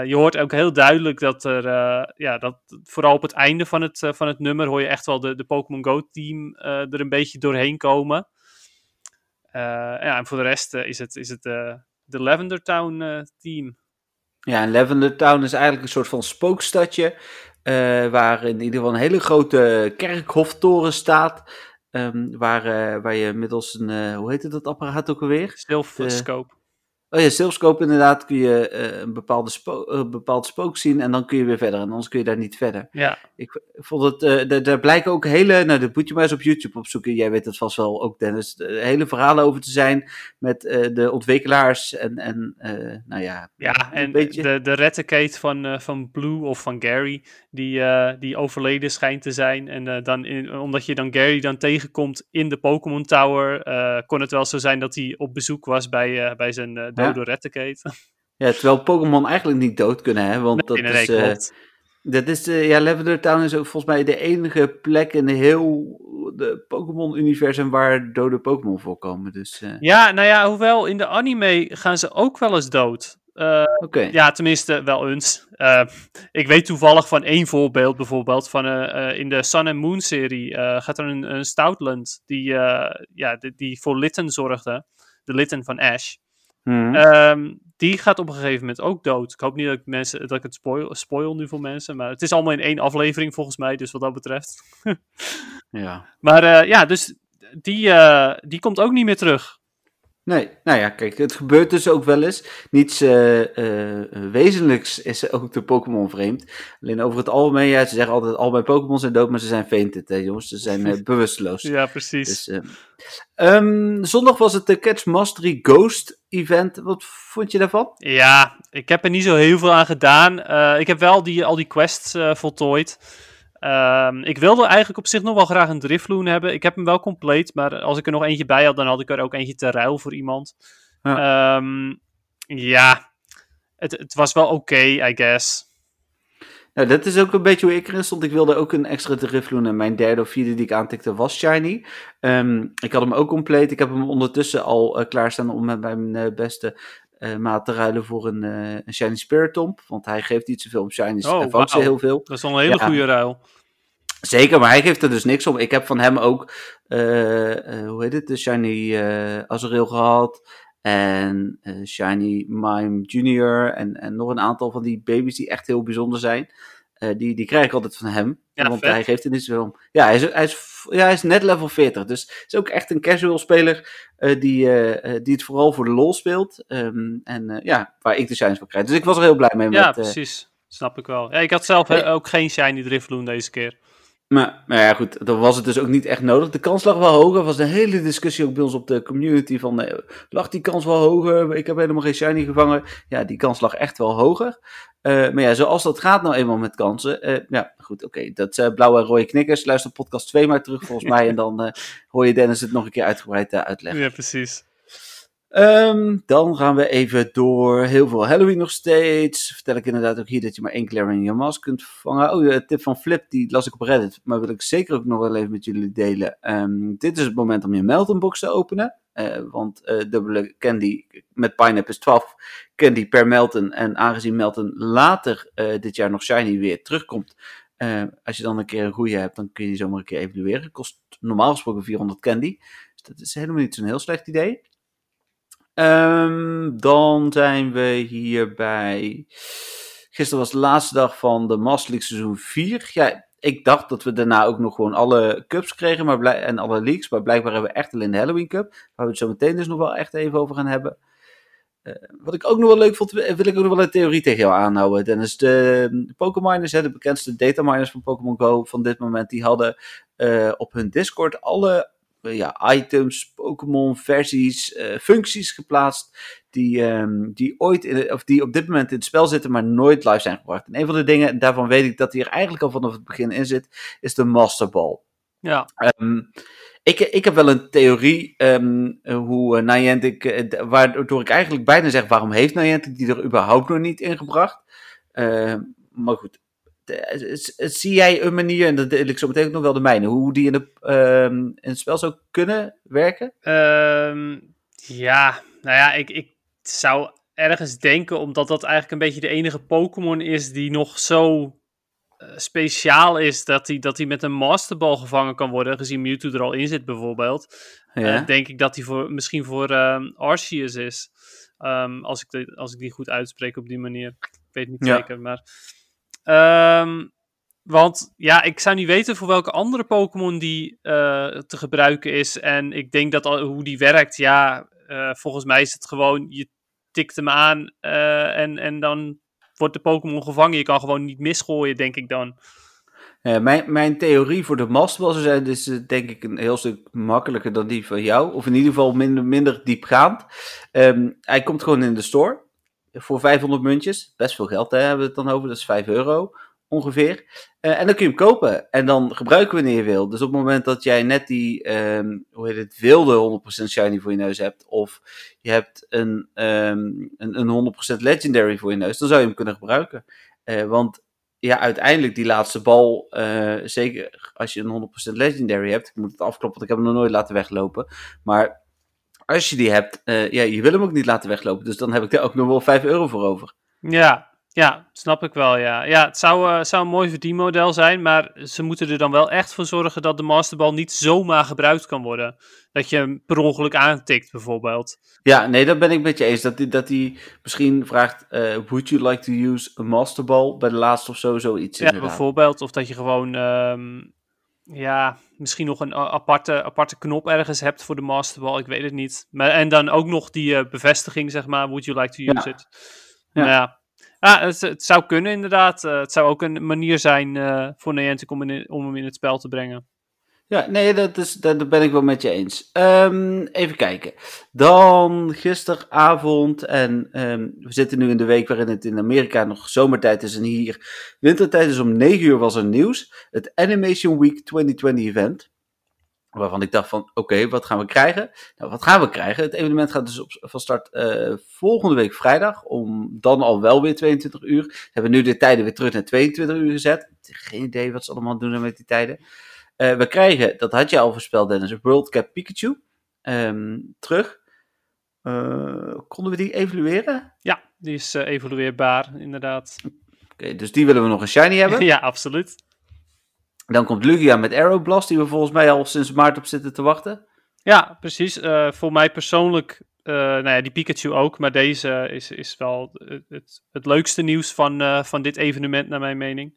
[SPEAKER 2] Je hoort ook heel duidelijk dat er, ja, dat vooral op het einde van het, van het nummer hoor je echt wel de, de Pokémon Go team er een beetje doorheen komen. Ja, en voor de rest is het, is het de Lavender Town team.
[SPEAKER 1] Ja, en Lavender Town is eigenlijk een soort van spookstadje. eh, waar in ieder geval een hele grote kerkhoftoren staat. ehm, waar, eh, waar je middels een, eh, hoe heet het dat apparaat ook alweer?
[SPEAKER 2] Silphscope.
[SPEAKER 1] Oh ja, Silphscope inderdaad kun je eh, een bepaalde spo eh, bepaald spook zien en dan kun je weer verder. En anders kun je daar niet verder.
[SPEAKER 2] Ja,
[SPEAKER 1] Ik vond het, eh, daar- daar blijken ook hele, nou dat moet je maar eens op YouTube opzoeken. Jij weet het vast wel ook Dennis. hele verhalen over te zijn met de ontwikkelaars en, en nou ja.
[SPEAKER 2] Ja, en
[SPEAKER 1] beetje-
[SPEAKER 2] de, de Raticate van, van Blue of van Gary, die, die overleden schijnt te zijn. En dan in, omdat je dan Gary dan tegenkomt in de Pokémon Tower, kon het wel zo zijn dat hij op bezoek was bij, bij zijn dode Raticate. <laughs>
[SPEAKER 1] Ja, terwijl Pokémon eigenlijk niet dood kunnen, hè? Want
[SPEAKER 2] Nee,
[SPEAKER 1] dat
[SPEAKER 2] nee,
[SPEAKER 1] is,
[SPEAKER 2] nee,
[SPEAKER 1] dat is de, ja, Lavender Town is ook volgens mij de enige plek in heel de Pokémon-universum waar dode Pokémon voorkomen. Dus eh,
[SPEAKER 2] Ja, nou ja, hoewel in de anime gaan ze ook wel eens dood. Uh. Ja, tenminste, wel eens. Uh, ik weet toevallig van één voorbeeld, bijvoorbeeld, van uh, in de Sun and Moon serie gaat er een, een Stoutland die, ja, die, die, voor Litten zorgde. De Litten van Ash.
[SPEAKER 1] Mhm.
[SPEAKER 2] Um, die gaat op een gegeven moment ook dood. Ik hoop niet dat ik, mensen, dat ik het spoil, spoil nu voor mensen, maar het is allemaal in één aflevering volgens mij, dus wat dat betreft. <laughs>
[SPEAKER 1] ja.
[SPEAKER 2] Maar ja, dus die, die komt ook niet meer terug.
[SPEAKER 1] Nee, nou ja, kijk, het gebeurt dus ook wel eens. Niets uh, uh, wezenlijks is ook de Pokémon vreemd. Alleen over het algemeen, ja, ze zeggen altijd al mijn Pokémon zijn dood, maar ze zijn fainted, hè, jongens. Ze zijn uh, <laughs> bewusteloos.
[SPEAKER 2] Ja, precies.
[SPEAKER 1] Dus, um, zondag was het de Catch Mastery Ghost event. Wat vond je daarvan?
[SPEAKER 2] Ja, ik heb er niet zo heel veel aan gedaan. ik heb wel die, al die quests voltooid. Um, ik wilde eigenlijk op zich nog wel graag een Drifloon hebben. Ik heb hem wel compleet, maar als ik er nog eentje bij had, dan had ik er ook eentje te ruil voor iemand. Ja, um, ja. Het, het, was wel oké, okay, I guess.
[SPEAKER 1] Nou, dat is ook een beetje hoe ik erin stond. Ik wilde ook een extra Drifloon en mijn derde of vierde die ik aantikte was Shiny. Um, ik had hem ook compleet. Ik heb hem ondertussen al uh, klaarstaan om met mijn uh, beste uh, maat te ruilen voor een, uh, een Shiny Spiritomb. Want hij geeft niet zoveel om Shinies
[SPEAKER 2] oh,
[SPEAKER 1] en vangt ze heel veel.
[SPEAKER 2] Dat is al een hele ja. goede ruil.
[SPEAKER 1] Zeker, maar hij geeft er dus niks om. Ik heb van hem ook, uh, hoe heet het, de Shiny Azuril gehad. En Shiny Mime Junior. En, en nog een aantal van die baby's die echt heel bijzonder zijn. Die, die krijg ik altijd van hem.
[SPEAKER 2] Ja,
[SPEAKER 1] want
[SPEAKER 2] vet.
[SPEAKER 1] hij geeft niet zoveel om. Ja, hij is, hij, is, ja, hij is net level 40. Dus is ook echt een casual speler uh, die, uh, die het vooral voor de lol speelt. Um, en uh, ja, waar ik de shines voor krijg. Dus ik was er heel blij mee.
[SPEAKER 2] Ja,
[SPEAKER 1] met,
[SPEAKER 2] precies. Snap ik wel. Ja, ik had zelf hey. ook geen shiny Drifloon deze keer.
[SPEAKER 1] Maar, maar ja, goed, dan was het dus ook niet echt nodig. De kans lag wel hoger. Er was een hele discussie ook bij ons op de community van, eh, lag die kans wel hoger? Ik heb helemaal geen shiny gevangen. Ja, die kans lag echt wel hoger. Uh, maar ja, zoals dat gaat nou eenmaal met kansen. Uh, ja, goed, oké. Okay. Dat uh, blauwe en rode knikkers. Luister podcast 2 maar terug volgens <laughs> mij. En dan hoor je Dennis het nog een keer uitgebreid uitleggen.
[SPEAKER 2] Ja, precies.
[SPEAKER 1] Um, dan gaan we even door. Heel veel Halloween nog steeds. Vertel ik inderdaad ook hier dat je maar één je mask kunt vangen. Oh, de tip van Flip, die las ik op Reddit. Maar wil ik zeker ook nog wel even met jullie delen. Um, dit is het moment om je Melton box te openen. Uh, want uh, dubbele candy met Pineapple is 12 candy per Melton. En aangezien Melton later uh, dit jaar nog shiny weer terugkomt. als je dan een keer een goede hebt, dan kun je die zomaar een keer evalueren. Kost normaal gesproken 400 candy. Dus dat is helemaal niet zo'n heel slecht idee. Um, dan zijn we hier bij. Gisteren was de laatste dag van de Master League seizoen 4. Ja, ik dacht dat we daarna ook nog gewoon alle cups kregen maar blij- en alle leagues. Maar blijkbaar hebben we echt alleen de Halloween Cup. Waar we het zo meteen dus nog wel echt even over gaan hebben. Uh, wat ik ook nog wel leuk vond, wil ik ook nog wel een theorie tegen jou aanhouden. Dennis, de, de Pokémoners, de bekendste dataminers van Pokémon Go van dit moment, die hadden uh, op hun Discord alle ja, items, Pokémon versies, uh, functies geplaatst die, um, die ooit in, of die op dit moment in het spel zitten, maar nooit live zijn gebracht. En een van de dingen, daarvan weet ik dat die er eigenlijk al vanaf het begin in zit, is de Master Ball.
[SPEAKER 2] Ja.
[SPEAKER 1] Um, ik, ik heb wel een theorie um, hoe uh, Niantic, waardoor ik eigenlijk bijna zeg, waarom heeft Niantic die er überhaupt nog niet ingebracht? Uh, maar goed, zie jij een manier, en dat deel ik zo meteen ook nog wel de mijne, hoe die in, de, um, in het spel zou kunnen werken?
[SPEAKER 2] Um, ja, nou ja, ik, ik zou ergens denken, omdat dat eigenlijk een beetje de enige Pokémon is die nog zo uh, speciaal is, dat hij dat met een Masterball gevangen kan worden, gezien Mewtwo er al in zit bijvoorbeeld. Ja. Uh, denk ik dat hij voor, misschien voor um, Arceus is. Um, als, ik de, als ik die goed uitspreek op die manier. Ik weet niet ja. zeker, maar... Um, want ja, ik zou niet weten voor welke andere Pokémon die uh, te gebruiken is. En ik denk dat al, hoe die werkt, ja, uh, volgens mij is het gewoon, je tikt hem aan uh, en, en dan wordt de Pokémon gevangen. Je kan gewoon niet misgooien, denk ik dan.
[SPEAKER 1] Mijn, mijn theorie voor de zijn is denk ik een heel stuk makkelijker dan die van jou. Of in ieder geval minder, minder diepgaand. Um, hij komt gewoon in de store voor 500 muntjes. Best veel geld hè, hebben we het dan over, dat is 5 euro ongeveer. Uh, en dan kun je hem kopen en dan gebruiken wanneer je wil. Dus op het moment dat jij net die, um, hoe heet het, wilde 100% shiny voor je neus hebt, of je hebt een, um, een, een 100% legendary voor je neus, dan zou je hem kunnen gebruiken. Uh, want ja, uiteindelijk die laatste bal, uh, zeker als je een 100% legendary hebt, ik moet het afkloppen, want ik heb hem nog nooit laten weglopen, maar als je die hebt, uh, ja, je wil hem ook niet laten weglopen. Dus dan heb ik daar ook nog wel 5 euro voor over.
[SPEAKER 2] Ja, ja, snap ik wel, ja. Ja, het zou, uh, zou een mooi verdienmodel zijn, maar ze moeten er dan wel echt voor zorgen dat de masterbal niet zomaar gebruikt kan worden. Dat je hem per ongeluk aantikt, bijvoorbeeld.
[SPEAKER 1] Ja, nee, dat ben ik met je eens. Dat hij dat die misschien vraagt, uh, would you like to use a masterball bij de laatste of zo, zoiets
[SPEAKER 2] Ja, bijvoorbeeld. Of dat je gewoon, um, ja, misschien nog een aparte, aparte knop ergens hebt voor de masterball, ik weet het niet. Maar, en dan ook nog die uh, bevestiging, zeg maar, would you like to use ja. it. Ja. ja. Ah, het, het, zou kunnen inderdaad. Uh, het zou ook een manier zijn voor Niantic om, in, om hem in het spel te brengen.
[SPEAKER 1] Ja, nee, dat, is, dat ben ik wel met je eens. Um, even kijken. Dan gisteravond, en um, we zitten nu in de week waarin het in Amerika nog zomertijd is en hier wintertijd is. Om 9 uur was er nieuws. Het Animation Week 2020 event. Waarvan ik dacht van, oké, wat gaan we krijgen? Nou, wat gaan we krijgen? Het evenement gaat dus op, van start uh, volgende week vrijdag, om dan al wel weer 22 uur. We hebben nu de tijden weer terug naar 22 uur gezet. Geen idee wat ze allemaal doen met die tijden. Uh, we krijgen, dat had je al voorspeld Dennis, World Cup Pikachu um, terug. Uh, konden we die evalueren?
[SPEAKER 2] Ja, die is evalueerbaar, inderdaad.
[SPEAKER 1] Oké, okay, dus die willen we nog een shiny hebben? <laughs>
[SPEAKER 2] ja, absoluut.
[SPEAKER 1] Dan komt Lugia met Aeroblast, die we volgens mij al sinds maart op zitten te wachten.
[SPEAKER 2] Ja, precies. Voor mij persoonlijk, nou ja, die Pikachu ook, maar deze is, is wel het, het leukste nieuws van, van dit evenement, naar mijn mening.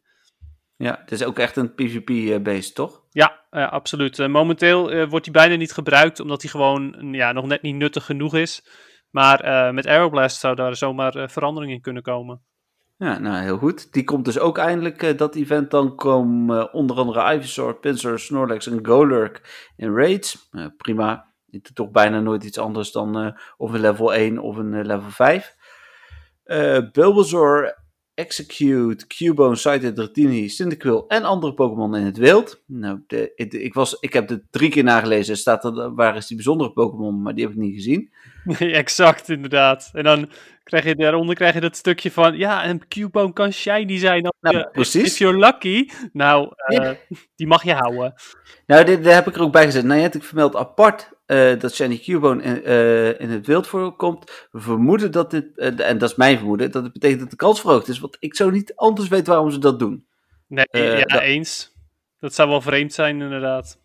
[SPEAKER 1] Ja, het is ook echt een PvP-based, toch?
[SPEAKER 2] Ja, absoluut. momenteel wordt hij bijna niet gebruikt, omdat hij gewoon ja, nog net niet nuttig genoeg is. Maar met Aeroblast zou daar zomaar verandering in kunnen komen.
[SPEAKER 1] Ja, nou heel goed. Die komt dus ook eindelijk, dat event. Dan komen onder andere Ivysaur, Pinsir, Snorlax en Golurk in raids. Prima. Doet toch bijna nooit iets anders dan of een level 1 of een level 5. Bulbasaur, Execute, Cubone, Sighted, Dratini, Cyndaquil en andere Pokémon in het wild. Nou, de, ik, was, ik heb het drie keer nagelezen. Staat er, waar is die bijzondere Pokémon, maar die heb ik niet gezien.
[SPEAKER 2] Nee, <laughs> exact, inderdaad. En dan krijg je daaronder krijg je dat stukje van, ja, een Cubone kan shiny zijn. Als
[SPEAKER 1] nou, je, precies.
[SPEAKER 2] If you're lucky. Nou, uh, die mag je houden.
[SPEAKER 1] Nou, dit, daar heb ik er ook bij gezet. Nou, je hebt ik vermeld apart uh, dat Shiny Cubone in, uh, in het wild voorkomt. We vermoeden dat dit, uh, en dat is mijn vermoeden, dat het betekent dat de kans verhoogd is. Want ik zou niet anders weten waarom ze dat doen.
[SPEAKER 2] Nee, ja, dat... eens. Dat zou wel vreemd zijn, inderdaad.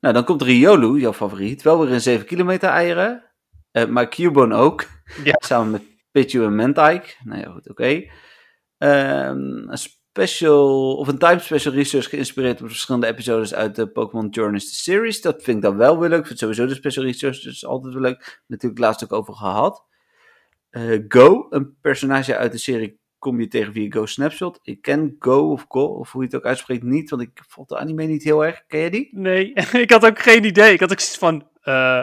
[SPEAKER 1] Nou, dan komt Riolu, jouw favoriet, wel weer in 7 kilometer eieren. maar Cubone ook. Ja. Samen met Pichu en Mentike. Nou ja, goed, oké. Um, een special, of een time special research geïnspireerd op verschillende episodes uit de Pokémon Journeys the Series. Dat vind ik dan wel weer leuk. Ik vind sowieso de special research dus altijd wel leuk. Natuurlijk laatst ook over gehad. Uh, Go, een personage uit de serie kom je tegen via Go Snapshot. Ik ken Go of Go, of hoe je het ook uitspreekt, niet, want ik vond de anime niet heel erg. Ken je die?
[SPEAKER 2] Nee, <laughs> ik had ook geen idee. Ik had ook zoiets van, uh,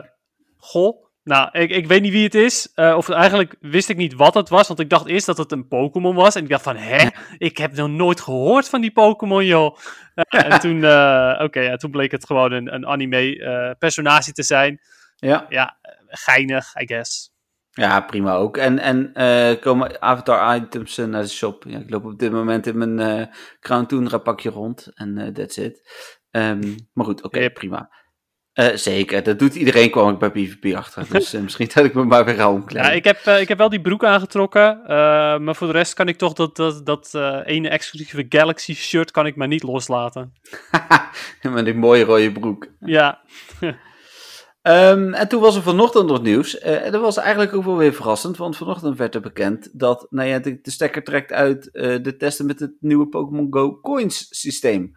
[SPEAKER 2] goh, nou, ik, ik weet niet wie het is. Uh, of eigenlijk wist ik niet wat het was. Want ik dacht eerst dat het een Pokémon was. En ik dacht van, hè? Ik heb nog nooit gehoord van die Pokémon, joh. Uh, en <laughs> toen, uh, oké, ja, toen bleek het gewoon een, een anime-personage te zijn.
[SPEAKER 1] Ja.
[SPEAKER 2] Ja, geinig, I guess.
[SPEAKER 1] Ja, prima ook. En, en komen avatar-items naar de shop. Ja, ik loop op dit moment in mijn Crown Tundra pakje rond. En that's it. Um, maar goed, oké, okay, prima. Uh, zeker, dat doet iedereen, kwam ik bij PvP achter. <laughs> Dus uh, misschien dat ik me maar weer al
[SPEAKER 2] Ja, ik heb, uh, ik heb wel die broek aangetrokken. maar voor de rest kan ik toch dat, dat, dat ene exclusieve Galaxy shirt kan ik maar niet loslaten. <laughs>
[SPEAKER 1] Met die mooie rode broek.
[SPEAKER 2] Ja.
[SPEAKER 1] um, <laughs> en toen was er vanochtend nog nieuws. en dat was eigenlijk ook wel weer verrassend. Want vanochtend werd er bekend dat nou ja, de, de stekker trekt uit de testen met het nieuwe Pokémon Go Coins systeem.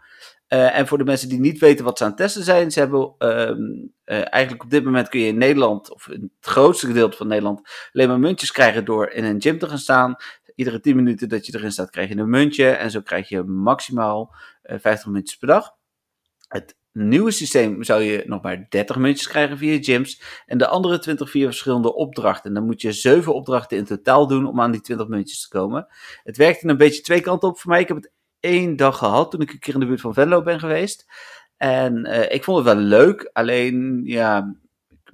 [SPEAKER 1] Uh, en voor de mensen die niet weten wat ze aan het testen zijn, ze hebben um, uh, eigenlijk op dit moment kun je in Nederland, of in het grootste gedeelte van Nederland, alleen maar muntjes krijgen door in een gym te gaan staan. Iedere 10 minuten dat je erin staat, krijg je een muntje. En zo krijg je maximaal uh, eh, 50 muntjes per dag. Het nieuwe systeem zou je nog maar 30 muntjes krijgen via gyms. En de andere 20 via verschillende opdrachten. En dan moet je 7 opdrachten in totaal doen om aan die 20 muntjes te komen. Het werkte een beetje twee kanten op voor mij. Ik heb het één dag gehad toen ik een keer in de buurt van Venlo ben geweest. En uh, ik vond het wel leuk, alleen ja,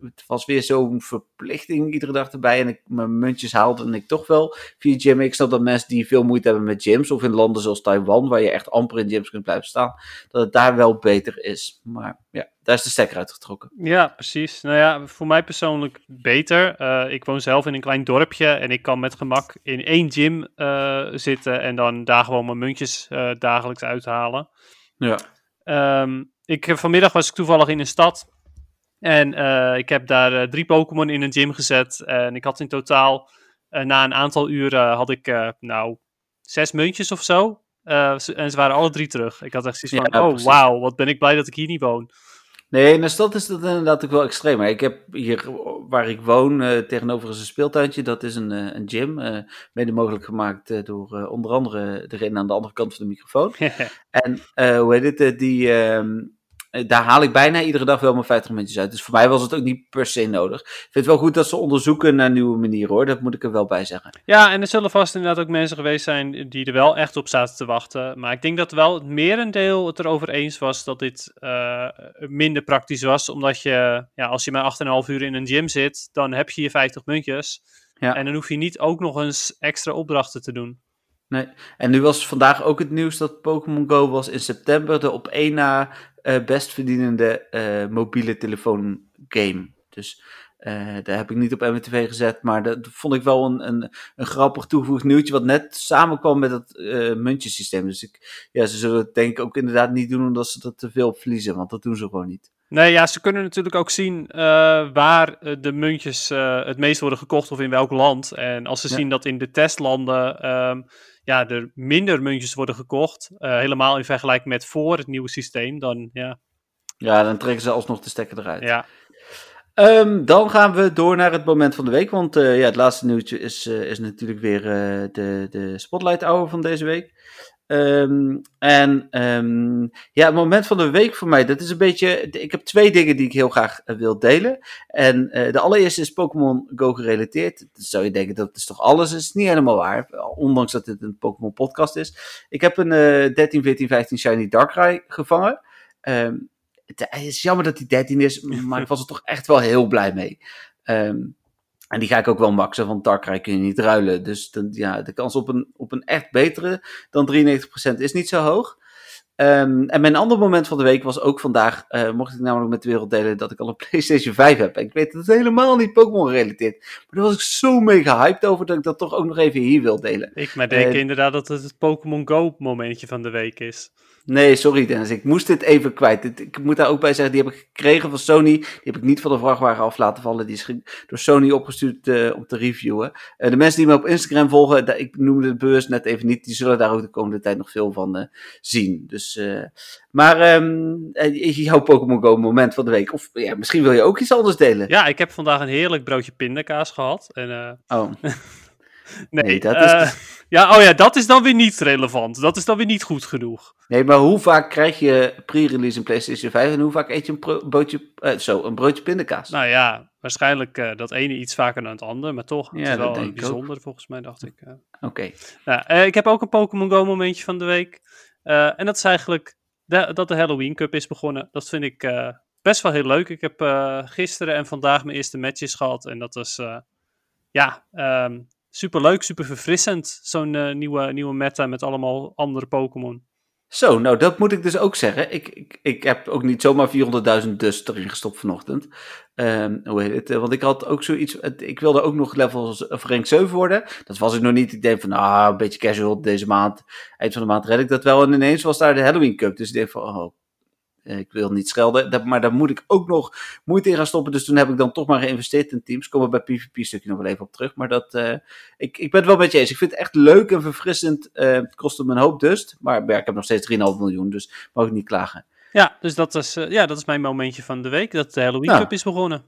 [SPEAKER 1] het was weer zo'n verplichting iedere dag erbij. En ik mijn muntjes haalde en ik toch wel via gym. Ik snap dat mensen die veel moeite hebben met gyms, of in landen zoals Taiwan, waar je echt amper in gyms kunt blijven staan, dat het daar wel beter is. Maar ja, daar is de stekker uitgetrokken.
[SPEAKER 2] Ja, precies. Nou ja, voor mij persoonlijk beter. Eh, ik woon zelf in een klein dorpje en ik kan met gemak in één gym uh, zitten en dan daar gewoon mijn muntjes uh, dagelijks uithalen.
[SPEAKER 1] Ja.
[SPEAKER 2] Um, ik, vanmiddag was ik toevallig in een stad en ik heb daar drie Pokémon in een gym gezet. En ik had in totaal, na een aantal uren, had ik nou zes muntjes of zo. en ze waren alle drie terug. Ik had echt zoiets van, ja, oh wauw, wat ben ik blij dat ik hier niet woon.
[SPEAKER 1] Nee, in de stad is dat inderdaad ook wel extreem. Ik heb hier waar ik woon, uh, tegenover is een speeltuintje. Dat is een, uh, een gym. Uh, mede mogelijk gemaakt door onder andere degene aan de andere kant van de microfoon. <laughs> en hoe heet het? die, ehm, eh, daar haal ik bijna iedere dag wel mijn 50 minuutjes uit. Dus voor mij was het ook niet per se nodig. Ik vind het wel goed dat ze onderzoeken naar nieuwe manieren hoor. Dat moet ik er wel bij zeggen.
[SPEAKER 2] Ja, en er zullen vast inderdaad ook mensen geweest zijn die er wel echt op zaten te wachten. Maar ik denk dat wel het merendeel het erover eens was dat dit uh, minder praktisch was. Omdat je, ja, als je maar 8,5 uur in een gym zit, dan heb je je 50 muntjes. Ja. En dan hoef je niet ook nog eens extra opdrachten te doen.
[SPEAKER 1] Nee, en nu was vandaag ook het nieuws dat Pokémon Go was in september de op één na uh, best verdienende uh, mobiele telefoon game. Dus uh, daar heb ik niet op MTV gezet, maar dat vond ik wel een, een, een grappig toegevoegd nieuwtje, wat net samenkwam met het muntjesysteem. Dus ik, ja, ze zullen het denk ik ook inderdaad niet doen omdat ze er te veel op verliezen, want dat doen ze gewoon niet.
[SPEAKER 2] Nee, ja, ze kunnen natuurlijk ook zien waar de muntjes het meest worden gekocht of in welk land. En als ze zien dat in de testlanden um, ja, er minder muntjes worden gekocht, helemaal in vergelijking met voor het nieuwe systeem, dan ja.
[SPEAKER 1] Ja, dan trekken ze alsnog de stekker eruit.
[SPEAKER 2] Ja.
[SPEAKER 1] Um, dan gaan we door naar het moment van de week, want ja, het laatste nieuwtje is, is natuurlijk weer de, de Spotlight Hour van deze week. Um, en um, ja, het moment van de week voor mij, dat is een beetje. Ik heb twee dingen die ik heel graag uh, wil delen. En uh, de allereerste is Pokémon Go gerelateerd. Dan zou je denken dat is toch alles? Dat is niet helemaal waar. Ondanks dat dit een Pokémon podcast is. Ik heb een uh, 13, 14, 15 Shiny Darkrai gevangen. Um, het is jammer dat hij 13 is, <laughs> maar ik was er toch echt wel heel blij mee. Um, en die ga ik ook wel maxen, want Darkrai kun je niet ruilen. Dus de, ja, de kans op een, op een echt betere dan 93% is niet zo hoog. Um, en mijn ander moment van de week was ook vandaag, uh, mocht ik namelijk met de wereld delen, dat ik al een <laughs> PlayStation 5 heb. En ik weet dat het helemaal niet Pokémon gerelateerd. Maar daar was ik zo mega hyped over dat ik dat toch ook nog even hier wil delen.
[SPEAKER 2] Ik maar denk uh, inderdaad dat het het Pokémon Go momentje van de week is.
[SPEAKER 1] Nee, sorry Dennis. Ik moest dit even kwijt. Ik moet daar ook bij zeggen, die heb ik gekregen van Sony. Die heb ik niet van de vrachtwagen af laten vallen. Die is door Sony opgestuurd uh, om te reviewen. Uh, de mensen die me op Instagram volgen, ik noemde de beurs net even niet. Die zullen daar ook de komende tijd nog veel van uh, zien. Dus, maar um, jouw Pokémon Go moment van de week. Of ja, misschien wil je ook iets anders delen.
[SPEAKER 2] Ja, ik heb vandaag een heerlijk broodje pindakaas gehad. En,
[SPEAKER 1] oh. <laughs> <laughs>
[SPEAKER 2] Nee, nee dat is... Uh, ja, oh ja, dat is dan weer niet relevant. Dat is dan weer niet goed genoeg.
[SPEAKER 1] Nee, maar hoe vaak krijg je pre-release in PlayStation 5 en hoe vaak eet je een, broodje, uh, zo, een broodje pindakaas?
[SPEAKER 2] Nou ja, waarschijnlijk uh, dat ene iets vaker dan het andere, maar toch. Het ja, is wel bijzonder volgens mij, dacht ik.
[SPEAKER 1] Oké. Okay.
[SPEAKER 2] Nou, ik heb ook een Pokémon Go momentje van de week. en dat is eigenlijk de, dat de Halloween Cup is begonnen. Dat vind ik best wel heel leuk. Ik heb gisteren en vandaag mijn eerste matches gehad en dat was... ja, um, super leuk, super verfrissend. Zo'n uh, nieuwe, nieuwe meta met allemaal andere Pokémon.
[SPEAKER 1] Zo, nou dat moet ik dus ook zeggen. Ik, ik, ik heb ook niet zomaar 400.000 dus erin gestopt vanochtend. Um, hoe heet het? Want ik had ook zoiets. Ik wilde ook nog levels of rank 7 worden. Dat was ik nog niet. Ik denk van, ah, een beetje casual deze maand. Eind van de maand red ik dat wel. En ineens was daar de Halloween Cup. Dus ik denk van, oh, eh, ik wil niet schelden, maar daar moet ik ook nog moeite in gaan stoppen. Dus toen heb ik dan toch maar geïnvesteerd in teams. Komen we bij PvP-stukje nog wel even op terug. Maar dat, uh, ik, ik ben het wel met je eens. Ik vind het echt leuk en verfrissend. Uh, het kostte me een hoop dust. Maar ja, ik heb nog steeds 3,5 miljoen, dus mag ik niet klagen.
[SPEAKER 2] Ja, dus dat is, uh, ja, dat is mijn momentje van de week. Dat de Halloween. Cup is begonnen.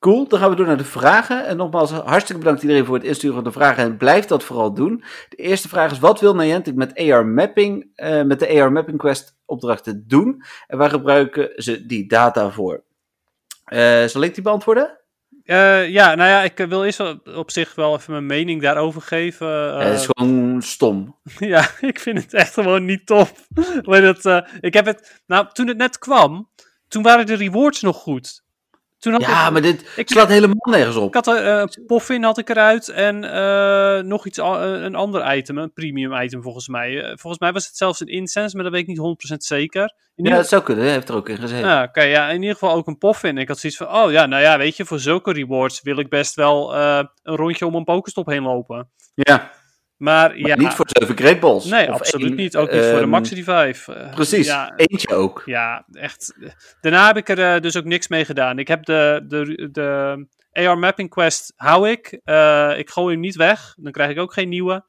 [SPEAKER 1] Cool, dan gaan we door naar de vragen. En nogmaals, hartstikke bedankt iedereen voor het insturen van de vragen. En blijf dat vooral doen. De eerste vraag is, wat wil Niantic met AR Mapping, uh, met de AR Mapping Quest opdrachten doen? En waar gebruiken ze die data voor? Uh, zal ik die beantwoorden?
[SPEAKER 2] Uh, ja, nou ja, ik wil eerst op zich wel even mijn mening daarover geven.
[SPEAKER 1] Uh, het is gewoon stom. <laughs>
[SPEAKER 2] ja, ik vind het echt gewoon niet top. <laughs> dat, ik heb het, nou, toen het net kwam, toen waren de rewards nog goed. Toen had
[SPEAKER 1] Ja,
[SPEAKER 2] ik,
[SPEAKER 1] maar dit
[SPEAKER 2] ik-
[SPEAKER 1] slaat helemaal nergens
[SPEAKER 2] ik
[SPEAKER 1] op.
[SPEAKER 2] had er, eh, Poffin had ik eruit en eh, nog iets, eh, een ander item, een premium item volgens mij. Eh, volgens mij was het zelfs een incense, maar dat weet ik niet 100% zeker. In
[SPEAKER 1] Ja,
[SPEAKER 2] ieder
[SPEAKER 1] dat zou kunnen. Hij heeft er ook in gezeten.
[SPEAKER 2] Ja, oké, ja, in ieder geval ook een Poffin. Ik had zoiets van, oh ja, nou ja, weet je, voor zulke rewards wil ik best wel eh, een rondje om een Pokestop heen lopen.
[SPEAKER 1] Ja,
[SPEAKER 2] Maar,
[SPEAKER 1] maar
[SPEAKER 2] ja,
[SPEAKER 1] niet voor zeven Great Balls.
[SPEAKER 2] nee, absoluut
[SPEAKER 1] één,
[SPEAKER 2] niet. Ook niet voor de
[SPEAKER 1] ehm,
[SPEAKER 2] Maxi Revive. Eh,
[SPEAKER 1] Precies,
[SPEAKER 2] Ja,
[SPEAKER 1] eentje ook.
[SPEAKER 2] ja, echt. Daarna heb ik er eh, dus ook niks mee gedaan. Ik heb de, de, de AR Mapping Quest, hou ik. Eh, ik gooi hem niet weg, dan krijg ik ook geen nieuwe.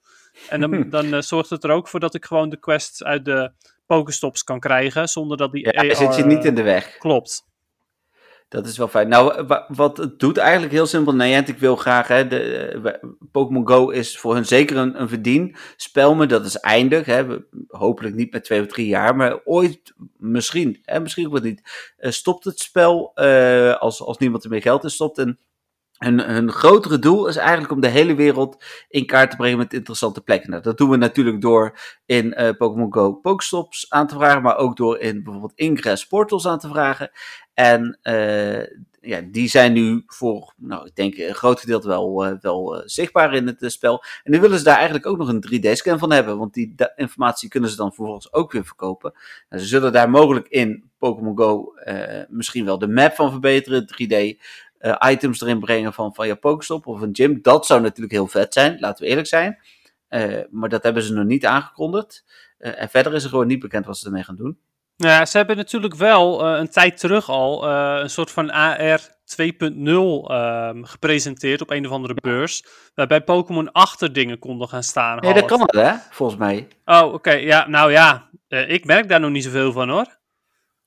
[SPEAKER 2] En dan, <laughs> dan zorgt het er ook voor dat ik gewoon de quests uit de Pokestops kan krijgen, zonder dat die
[SPEAKER 1] Ja,
[SPEAKER 2] AR...
[SPEAKER 1] zit je niet in de weg.
[SPEAKER 2] Klopt.
[SPEAKER 1] Dat is wel fijn. Nou, wa- wat het doet eigenlijk heel simpel. Niantic wil graag, hè, eh, Pokémon Go is voor hun zeker een, verdien. Spel me, dat is eindig. Hè, hopelijk niet met twee of drie jaar, maar ooit misschien, hè, misschien wel niet. eh, stopt het spel eh, als, als niemand er meer geld in stopt. En hun, grotere doel is eigenlijk om de hele wereld in kaart te brengen met interessante plekken. Nou, dat doen we natuurlijk door in Pokémon Go Pokestops aan te vragen, maar ook door in bijvoorbeeld Ingress Portals aan te vragen. En eh, ja, die zijn nu voor, nou, ik denk een groot gedeelte wel, eh, wel eh, zichtbaar in het spel. En nu willen ze daar eigenlijk ook nog een 3D-scan van hebben, want die informatie kunnen ze dan vervolgens ook weer verkopen. Nou, ze zullen daar mogelijk in Pokémon Go misschien wel de map van verbeteren, 3D. eh, items erin brengen van, van je Pokestop of een gym. Dat zou natuurlijk heel vet zijn, laten we eerlijk zijn. Maar dat hebben ze nog niet aangekondigd. En verder is er gewoon niet bekend wat ze ermee gaan doen.
[SPEAKER 2] Nou ja, ze hebben natuurlijk wel eh, een tijd terug al eh, een soort van AR 2.0 ehm, gepresenteerd op een of andere beurs. Waarbij Pokémon achter dingen konden gaan staan.
[SPEAKER 1] Nee, dat kan wel, hè? Volgens mij.
[SPEAKER 2] Oh, oké. Ja, nou ja. eh, ik merk daar nog niet zoveel van hoor.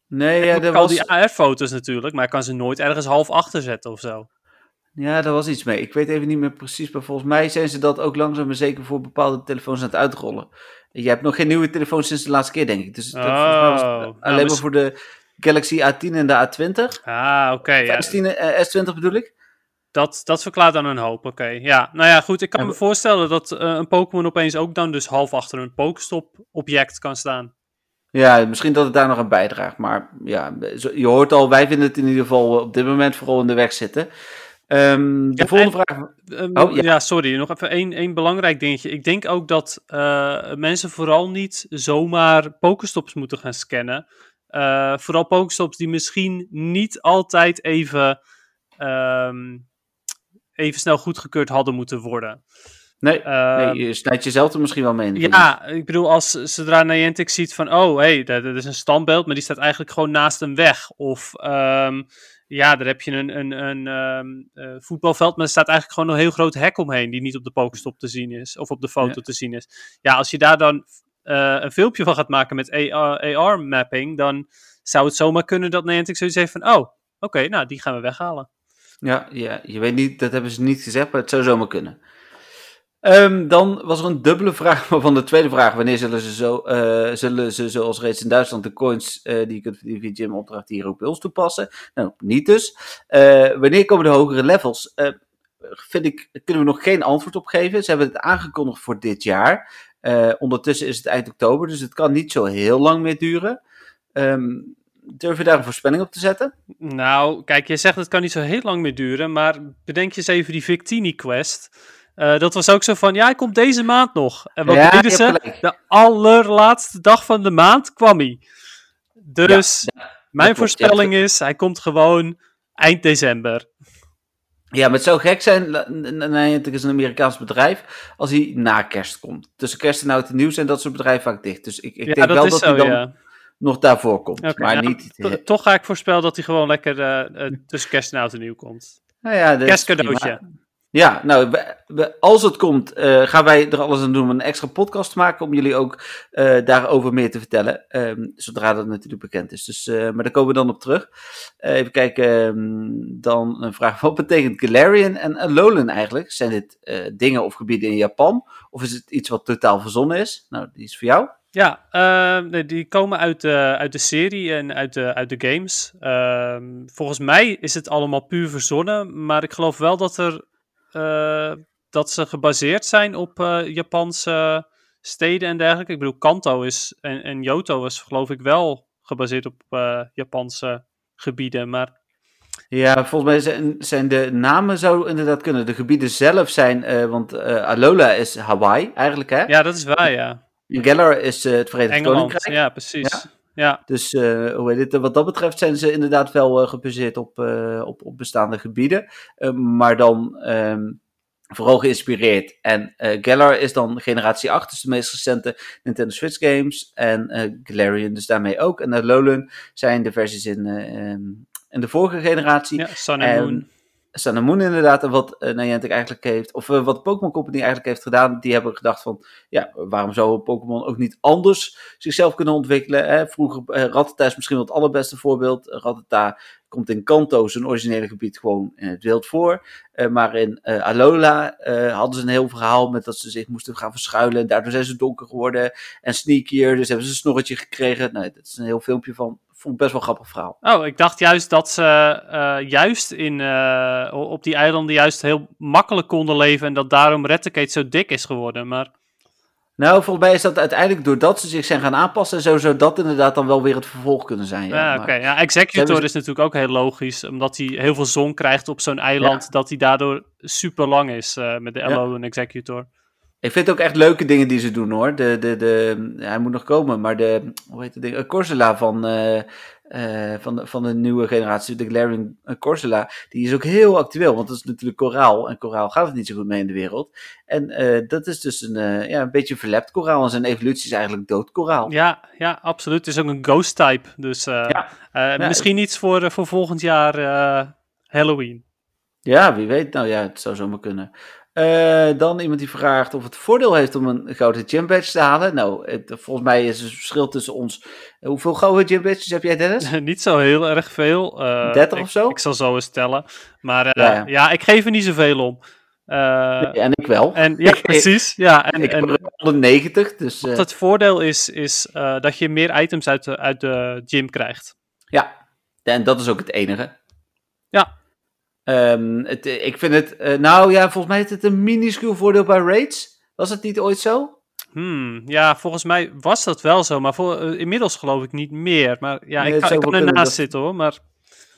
[SPEAKER 1] Nee,
[SPEAKER 2] Ik
[SPEAKER 1] ja, er
[SPEAKER 2] al
[SPEAKER 1] was,
[SPEAKER 2] die AR-foto's natuurlijk, maar ik kan ze nooit ergens half achter zetten of zo.
[SPEAKER 1] Ja, daar was iets mee. Ik weet even niet meer precies, maar volgens mij zijn ze dat ook langzaam maar zeker voor bepaalde telefoons aan het uitrollen. Je hebt nog geen nieuwe telefoon sinds de laatste keer, denk ik. Dus dat, was
[SPEAKER 2] Oh, nou,
[SPEAKER 1] alleen maar voor de Galaxy A10 en de A20.
[SPEAKER 2] Ah, oké. ja.
[SPEAKER 1] S10, eh, S20 bedoel ik.
[SPEAKER 2] Dat, dat verklaart dan een hoop, oké. Ja, nou ja, goed. Ik kan me voorstellen dat eh, een Pokémon opeens ook dan dus half achter een Pokestop-object kan staan.
[SPEAKER 1] Ja, misschien dat het daar nog aan bijdraagt. Maar ja, je hoort al, wij vinden het in ieder geval op dit moment vooral in de weg zitten. Ehm, de
[SPEAKER 2] Ja,
[SPEAKER 1] volgende vraag.
[SPEAKER 2] Ehm,
[SPEAKER 1] Oh, ja.
[SPEAKER 2] ja. sorry. Nog even één, één belangrijk dingetje. Ik denk ook dat eh, mensen vooral niet zomaar Pokestops moeten gaan scannen. Eh, vooral Pokestops die misschien niet altijd even, ehm, even snel goedgekeurd hadden moeten worden.
[SPEAKER 1] Nee, nee, je snijdt jezelf er misschien wel mee in.
[SPEAKER 2] Ja, ik bedoel, als zodra Niantic ziet van, oh, hé, hey, dat, dat is een standbeeld, maar die staat eigenlijk gewoon naast een weg. Of, ja, daar heb je een, een, een ehm, eh, voetbalveld, maar er staat eigenlijk gewoon een heel groot hek omheen, die niet op de Pokestop te zien is, of op de foto
[SPEAKER 1] Ja.
[SPEAKER 2] te zien is. Ja, als je daar dan eh, een filmpje van gaat maken met AR-mapping, dan zou het zomaar kunnen dat Niantic zoiets heeft van, oh, oké, nou, die gaan we weghalen.
[SPEAKER 1] Ja, ja, je weet niet, dat hebben ze niet gezegd, maar het zou zomaar kunnen. Ehm, dan was er een dubbele vraag <laughs> van de tweede vraag. Wanneer zullen ze, zo, eh, zullen ze zoals reeds in Duitsland de coins eh, die je kunt verdienen via gym opdracht hier ook bij ons toepassen? Nou, niet dus. Eh, wanneer komen de hogere levels? Vind ik, kunnen we nog geen antwoord op geven. Ze hebben het aangekondigd voor dit jaar. Ondertussen is het eind oktober, dus het kan niet zo heel lang meer duren. Ehm, durf je daar een voorspelling op te zetten?
[SPEAKER 2] Nou, kijk, je zegt het kan niet zo heel lang meer duren, maar bedenk je eens even die Victini-quest. Eh, dat was ook zo van, ja, hij komt deze maand nog. En wat
[SPEAKER 1] Ja,
[SPEAKER 2] deden ze? De allerlaatste dag van de maand kwam hij. Dus mijn
[SPEAKER 1] klopt,
[SPEAKER 2] voorspelling is, hij komt gewoon eind december.
[SPEAKER 1] Ja, maar het zou gek zijn, nee, het is een Amerikaans bedrijf, als hij na kerst komt. Tussen kerst en oud en nieuw zijn dat soort bedrijven vaak dicht. Dus ik, ik denk
[SPEAKER 2] dat
[SPEAKER 1] wel dat
[SPEAKER 2] zo,
[SPEAKER 1] hij dan nog daarvoor komt. Maar
[SPEAKER 2] nou,
[SPEAKER 1] niet...
[SPEAKER 2] to- Toch ga ik voorspellen dat hij gewoon lekker eh, eh, tussen kerst en oud en nieuw komt.
[SPEAKER 1] nou ja,
[SPEAKER 2] Kerstcadeautje.
[SPEAKER 1] Ja, nou, als het komt, eh, gaan wij er alles aan doen om een extra podcast te maken. Om jullie ook eh, daarover meer te vertellen. ehm, zodra dat natuurlijk bekend is. Dus, eh, maar daar komen we dan op terug. Even kijken, ehm, dan een vraag. <laughs> Wat betekent Galarian en Alolan eigenlijk? Zijn dit dingen of gebieden in Japan? Of is het iets wat totaal verzonnen is? Nou, die is voor jou.
[SPEAKER 2] Ja, ehm, die komen uit de, uit de serie en uit de, uit de games. Volgens mij is het allemaal puur verzonnen, maar ik geloof wel dat, er, dat ze gebaseerd zijn op eh, Japanse steden en dergelijke. Ik bedoel, Kanto is en, en Johto is geloof ik wel gebaseerd op eh, Japanse gebieden, maar
[SPEAKER 1] Ja, volgens mij zijn, zijn de namen zou inderdaad kunnen. De gebieden zelf zijn, uh, want uh, Alola is Hawaii eigenlijk, hè?
[SPEAKER 2] Ja, dat is waar, ja.
[SPEAKER 1] Galar is uh, het Verenigd
[SPEAKER 2] Engeland,
[SPEAKER 1] Koninkrijk.
[SPEAKER 2] ja, precies. Ja. Ja.
[SPEAKER 1] Dus hoe heet het, wat dat betreft zijn ze inderdaad wel gebaseerd op, op, op bestaande gebieden. maar dan um, vooral geïnspireerd. En uh, Galar is dan generatie 8, dus de meest recente Nintendo Switch games. En uh, Galarian dus daarmee ook. En Alolan zijn de versies in, uh, in de vorige generatie.
[SPEAKER 2] Ja, Sun and Moon.
[SPEAKER 1] Sun inderdaad. En wat uh, Niantic eigenlijk heeft, of uh, wat Pokémon Company eigenlijk heeft gedaan, die hebben gedacht van, ja, waarom zou Pokémon ook niet anders zichzelf kunnen ontwikkelen? Hè? Vroeger, uh, Rattata is misschien wel het allerbeste voorbeeld. Rattata komt in Kanto, zijn originele gebied, gewoon in het wild voor. Maar in Alola hadden ze een heel verhaal met dat ze zich moesten gaan verschuilen. Daardoor zijn ze donker geworden en sneakier. Dus hebben ze een snorretje gekregen. Nou, dat is een heel filmpje van. Vond ik best wel een grappig verhaal.
[SPEAKER 2] Oh, ik dacht juist dat ze juist in, op die eilanden juist heel makkelijk konden leven. En dat daarom Reticate zo dik is geworden. Maar...
[SPEAKER 1] Nou, volgens mij is dat uiteindelijk doordat ze zich zijn gaan aanpassen en zo, zou dat inderdaad dan wel weer het vervolg kunnen zijn. Ja,
[SPEAKER 2] ja oké. Okay. Ja, Executor is natuurlijk ook heel logisch, omdat hij heel veel zon krijgt op zo'n eiland, ja. dat hij daardoor super lang is uh, met de Alolan ja. Executor.
[SPEAKER 1] Ik vind ook echt leuke dingen die ze doen hoor. De, de, de, hij moet nog komen, maar de, hoe heet het ding? Corsola van, uh, uh, van, de, van de nieuwe generatie, de Glaring Corsola, die is ook heel actueel, want dat is natuurlijk koraal. En koraal gaat het niet zo goed mee in de wereld. En uh, dat is dus een, ja, een beetje verlept koraal. En zijn evolutie is eigenlijk dood koraal.
[SPEAKER 2] Ja, ja, absoluut. Het is ook een ghost type. Dus ja. Ja, misschien iets voor, voor volgend jaar Halloween.
[SPEAKER 1] Ja, wie weet. Nou ja, het zou zomaar kunnen. Uh, dan iemand die vraagt of het voordeel heeft om een gouden gym badge te halen. Nou, het, volgens mij is het verschil tussen ons. Hoeveel gouden gym badges heb jij, Dennis? <laughs>
[SPEAKER 2] niet zo heel erg veel. Uh,
[SPEAKER 1] 30 of zo?
[SPEAKER 2] Ik, zal zo eens tellen. Maar ja, ja. ik geef er niet zoveel om.
[SPEAKER 1] En ik wel.
[SPEAKER 2] En, ja, <laughs> precies. Ja, en,
[SPEAKER 1] ik
[SPEAKER 2] en,
[SPEAKER 1] heb 190. Dus,
[SPEAKER 2] wat het voordeel is, is dat je meer items uit de, uit de gym krijgt.
[SPEAKER 1] Ja, en dat is ook het enige.
[SPEAKER 2] Ja,
[SPEAKER 1] Um, het, ik vind het, uh, nou ja, volgens mij is het een minuscuul voordeel bij raids. Was het niet ooit zo?
[SPEAKER 2] Hmm, ja, volgens mij was dat wel zo, maar voor, uh, inmiddels geloof ik niet meer. Maar ja, nee, ik, kan, ik kan ernaast dat... zitten hoor, maar...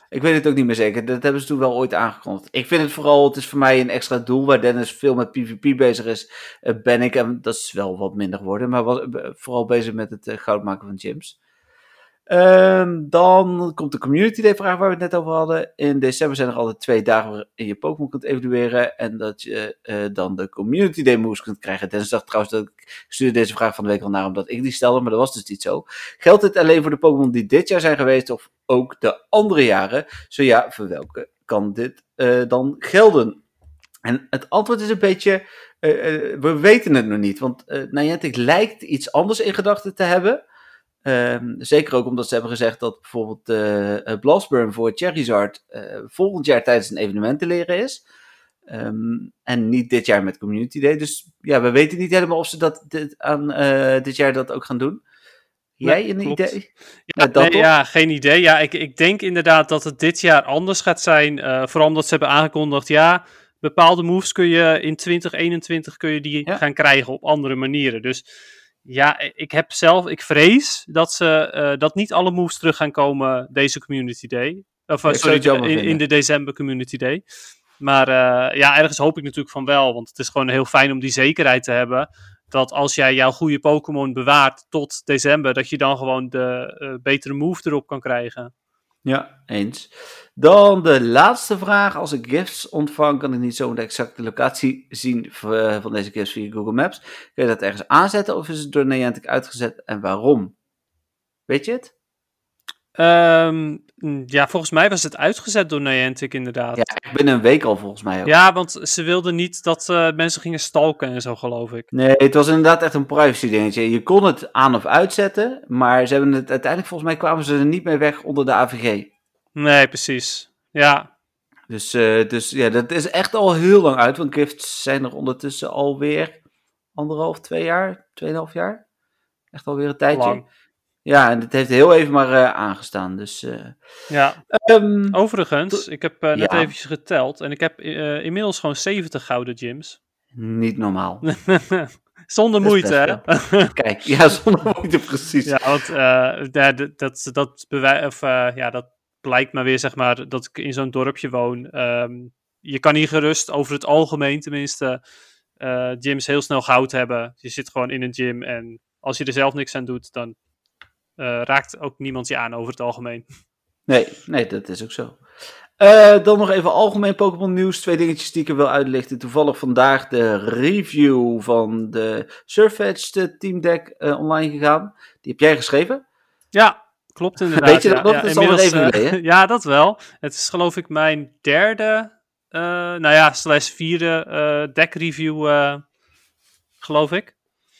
[SPEAKER 1] Ik weet het ook niet meer zeker. Dat hebben ze toen wel ooit aangekondigd. Ik vind het vooral, het is voor mij een extra doel. Waar Dennis veel met PvP bezig is, uh, ben ik, en dat is wel wat minder geworden, maar was, vooral bezig met het goud maken van gyms. Um, dan komt de Community Day vraag waar we het net over hadden. In december zijn er altijd twee dagen waarin je Pokémon kunt evalueren. En dat je uh, dan de Community Day moves kunt krijgen. Dennis dacht trouwens dat ik stuurde deze vraag van de week al naar omdat ik die stelde. Maar dat was dus niet zo. Geldt dit alleen voor de Pokémon die dit jaar zijn geweest of ook de andere jaren? Zo ja, voor welke kan dit uh, dan gelden? En het antwoord is een beetje, uh, we weten het nog niet. Want Niantic lijkt iets anders in gedachten te hebben. Um, zeker ook omdat ze hebben gezegd dat bijvoorbeeld uh, Blastburn voor Charizard uh, volgend jaar tijdens een evenement te leren is. Um, en niet dit jaar met Community Day. Dus ja, we weten niet helemaal of ze dat dit, aan uh, dit jaar dat ook gaan doen. Jij
[SPEAKER 2] nee,
[SPEAKER 1] een
[SPEAKER 2] klopt.
[SPEAKER 1] idee?
[SPEAKER 2] Ja, nee, ja, geen idee. Ja, ik, ik denk inderdaad dat het dit jaar anders gaat zijn. vooral omdat ze hebben aangekondigd, ja, bepaalde moves kun je in 2021 kun je die ja. gaan krijgen op andere manieren. Dus ja, ik heb zelf, ik vrees dat ze uh, dat niet alle moves terug gaan komen deze Community Day. Of uh, sorry, in, in, de december Community Day. Maar uh, ja, ergens hoop ik natuurlijk van wel. Want het is gewoon heel fijn om die zekerheid te hebben. Dat als jij jouw goede Pokémon bewaart tot december, dat je dan gewoon de betere move erop kan krijgen.
[SPEAKER 1] Ja, eens. Dan de laatste vraag. Als ik gifts ontvang, kan ik niet zo de exacte locatie zien van deze gifts via Google Maps. Kun je dat ergens aanzetten of is het door Niantic uitgezet en waarom? Weet je het?
[SPEAKER 2] Um, ja, volgens mij was het uitgezet door Niantic inderdaad.
[SPEAKER 1] Ja, binnen een week al volgens mij ook.
[SPEAKER 2] Ja, want ze wilden niet dat uh, mensen gingen stalken en zo geloof ik.
[SPEAKER 1] Nee, het was inderdaad echt een privacy dingetje. Je kon het aan of uitzetten, maar ze hebben het uiteindelijk volgens mij kwamen ze er niet mee weg onder de AVG.
[SPEAKER 2] Nee, precies. Ja.
[SPEAKER 1] Dus, uh, dus ja, dat is echt al heel lang uit, want gifts zijn er ondertussen alweer anderhalf, twee jaar, tweeënhalf jaar. Echt alweer een tijdje.
[SPEAKER 2] Lang.
[SPEAKER 1] Ja, en het heeft heel even maar uh, aangestaan. Dus, uh,
[SPEAKER 2] ja. Um, Overigens, ik heb uh, net ja. eventjes geteld en ik heb inmiddels gewoon 70 gouden gyms.
[SPEAKER 1] Niet normaal. <laughs>
[SPEAKER 2] zonder moeite, hè?
[SPEAKER 1] Kijk, ja, <laughs> zonder moeite, precies.
[SPEAKER 2] Ja, want dat, dat, dat, bewij of, ja, dat blijkt maar weer, zeg maar, dat ik in zo'n dorpje woon. Ehm, je kan hier gerust, over het algemeen tenminste, eh, gyms heel snel goud hebben. Je zit gewoon in een gym en als je er zelf niks aan doet, dan eh, raakt ook niemand je aan over het algemeen.
[SPEAKER 1] Nee, nee, dat is ook zo. Uh, dan nog even algemeen Pokémon nieuws. Twee dingetjes die ik er wil uitlichten. Toevallig vandaag de review van de Surfetched Team Deck uh, online gegaan. Die heb jij geschreven?
[SPEAKER 2] Ja, klopt inderdaad.
[SPEAKER 1] Weet je dat nog? Ja, dat is al even geleden. <laughs>
[SPEAKER 2] ja, dat wel. Het is geloof ik mijn derde, nou ja, slash vierde deck review, geloof ik.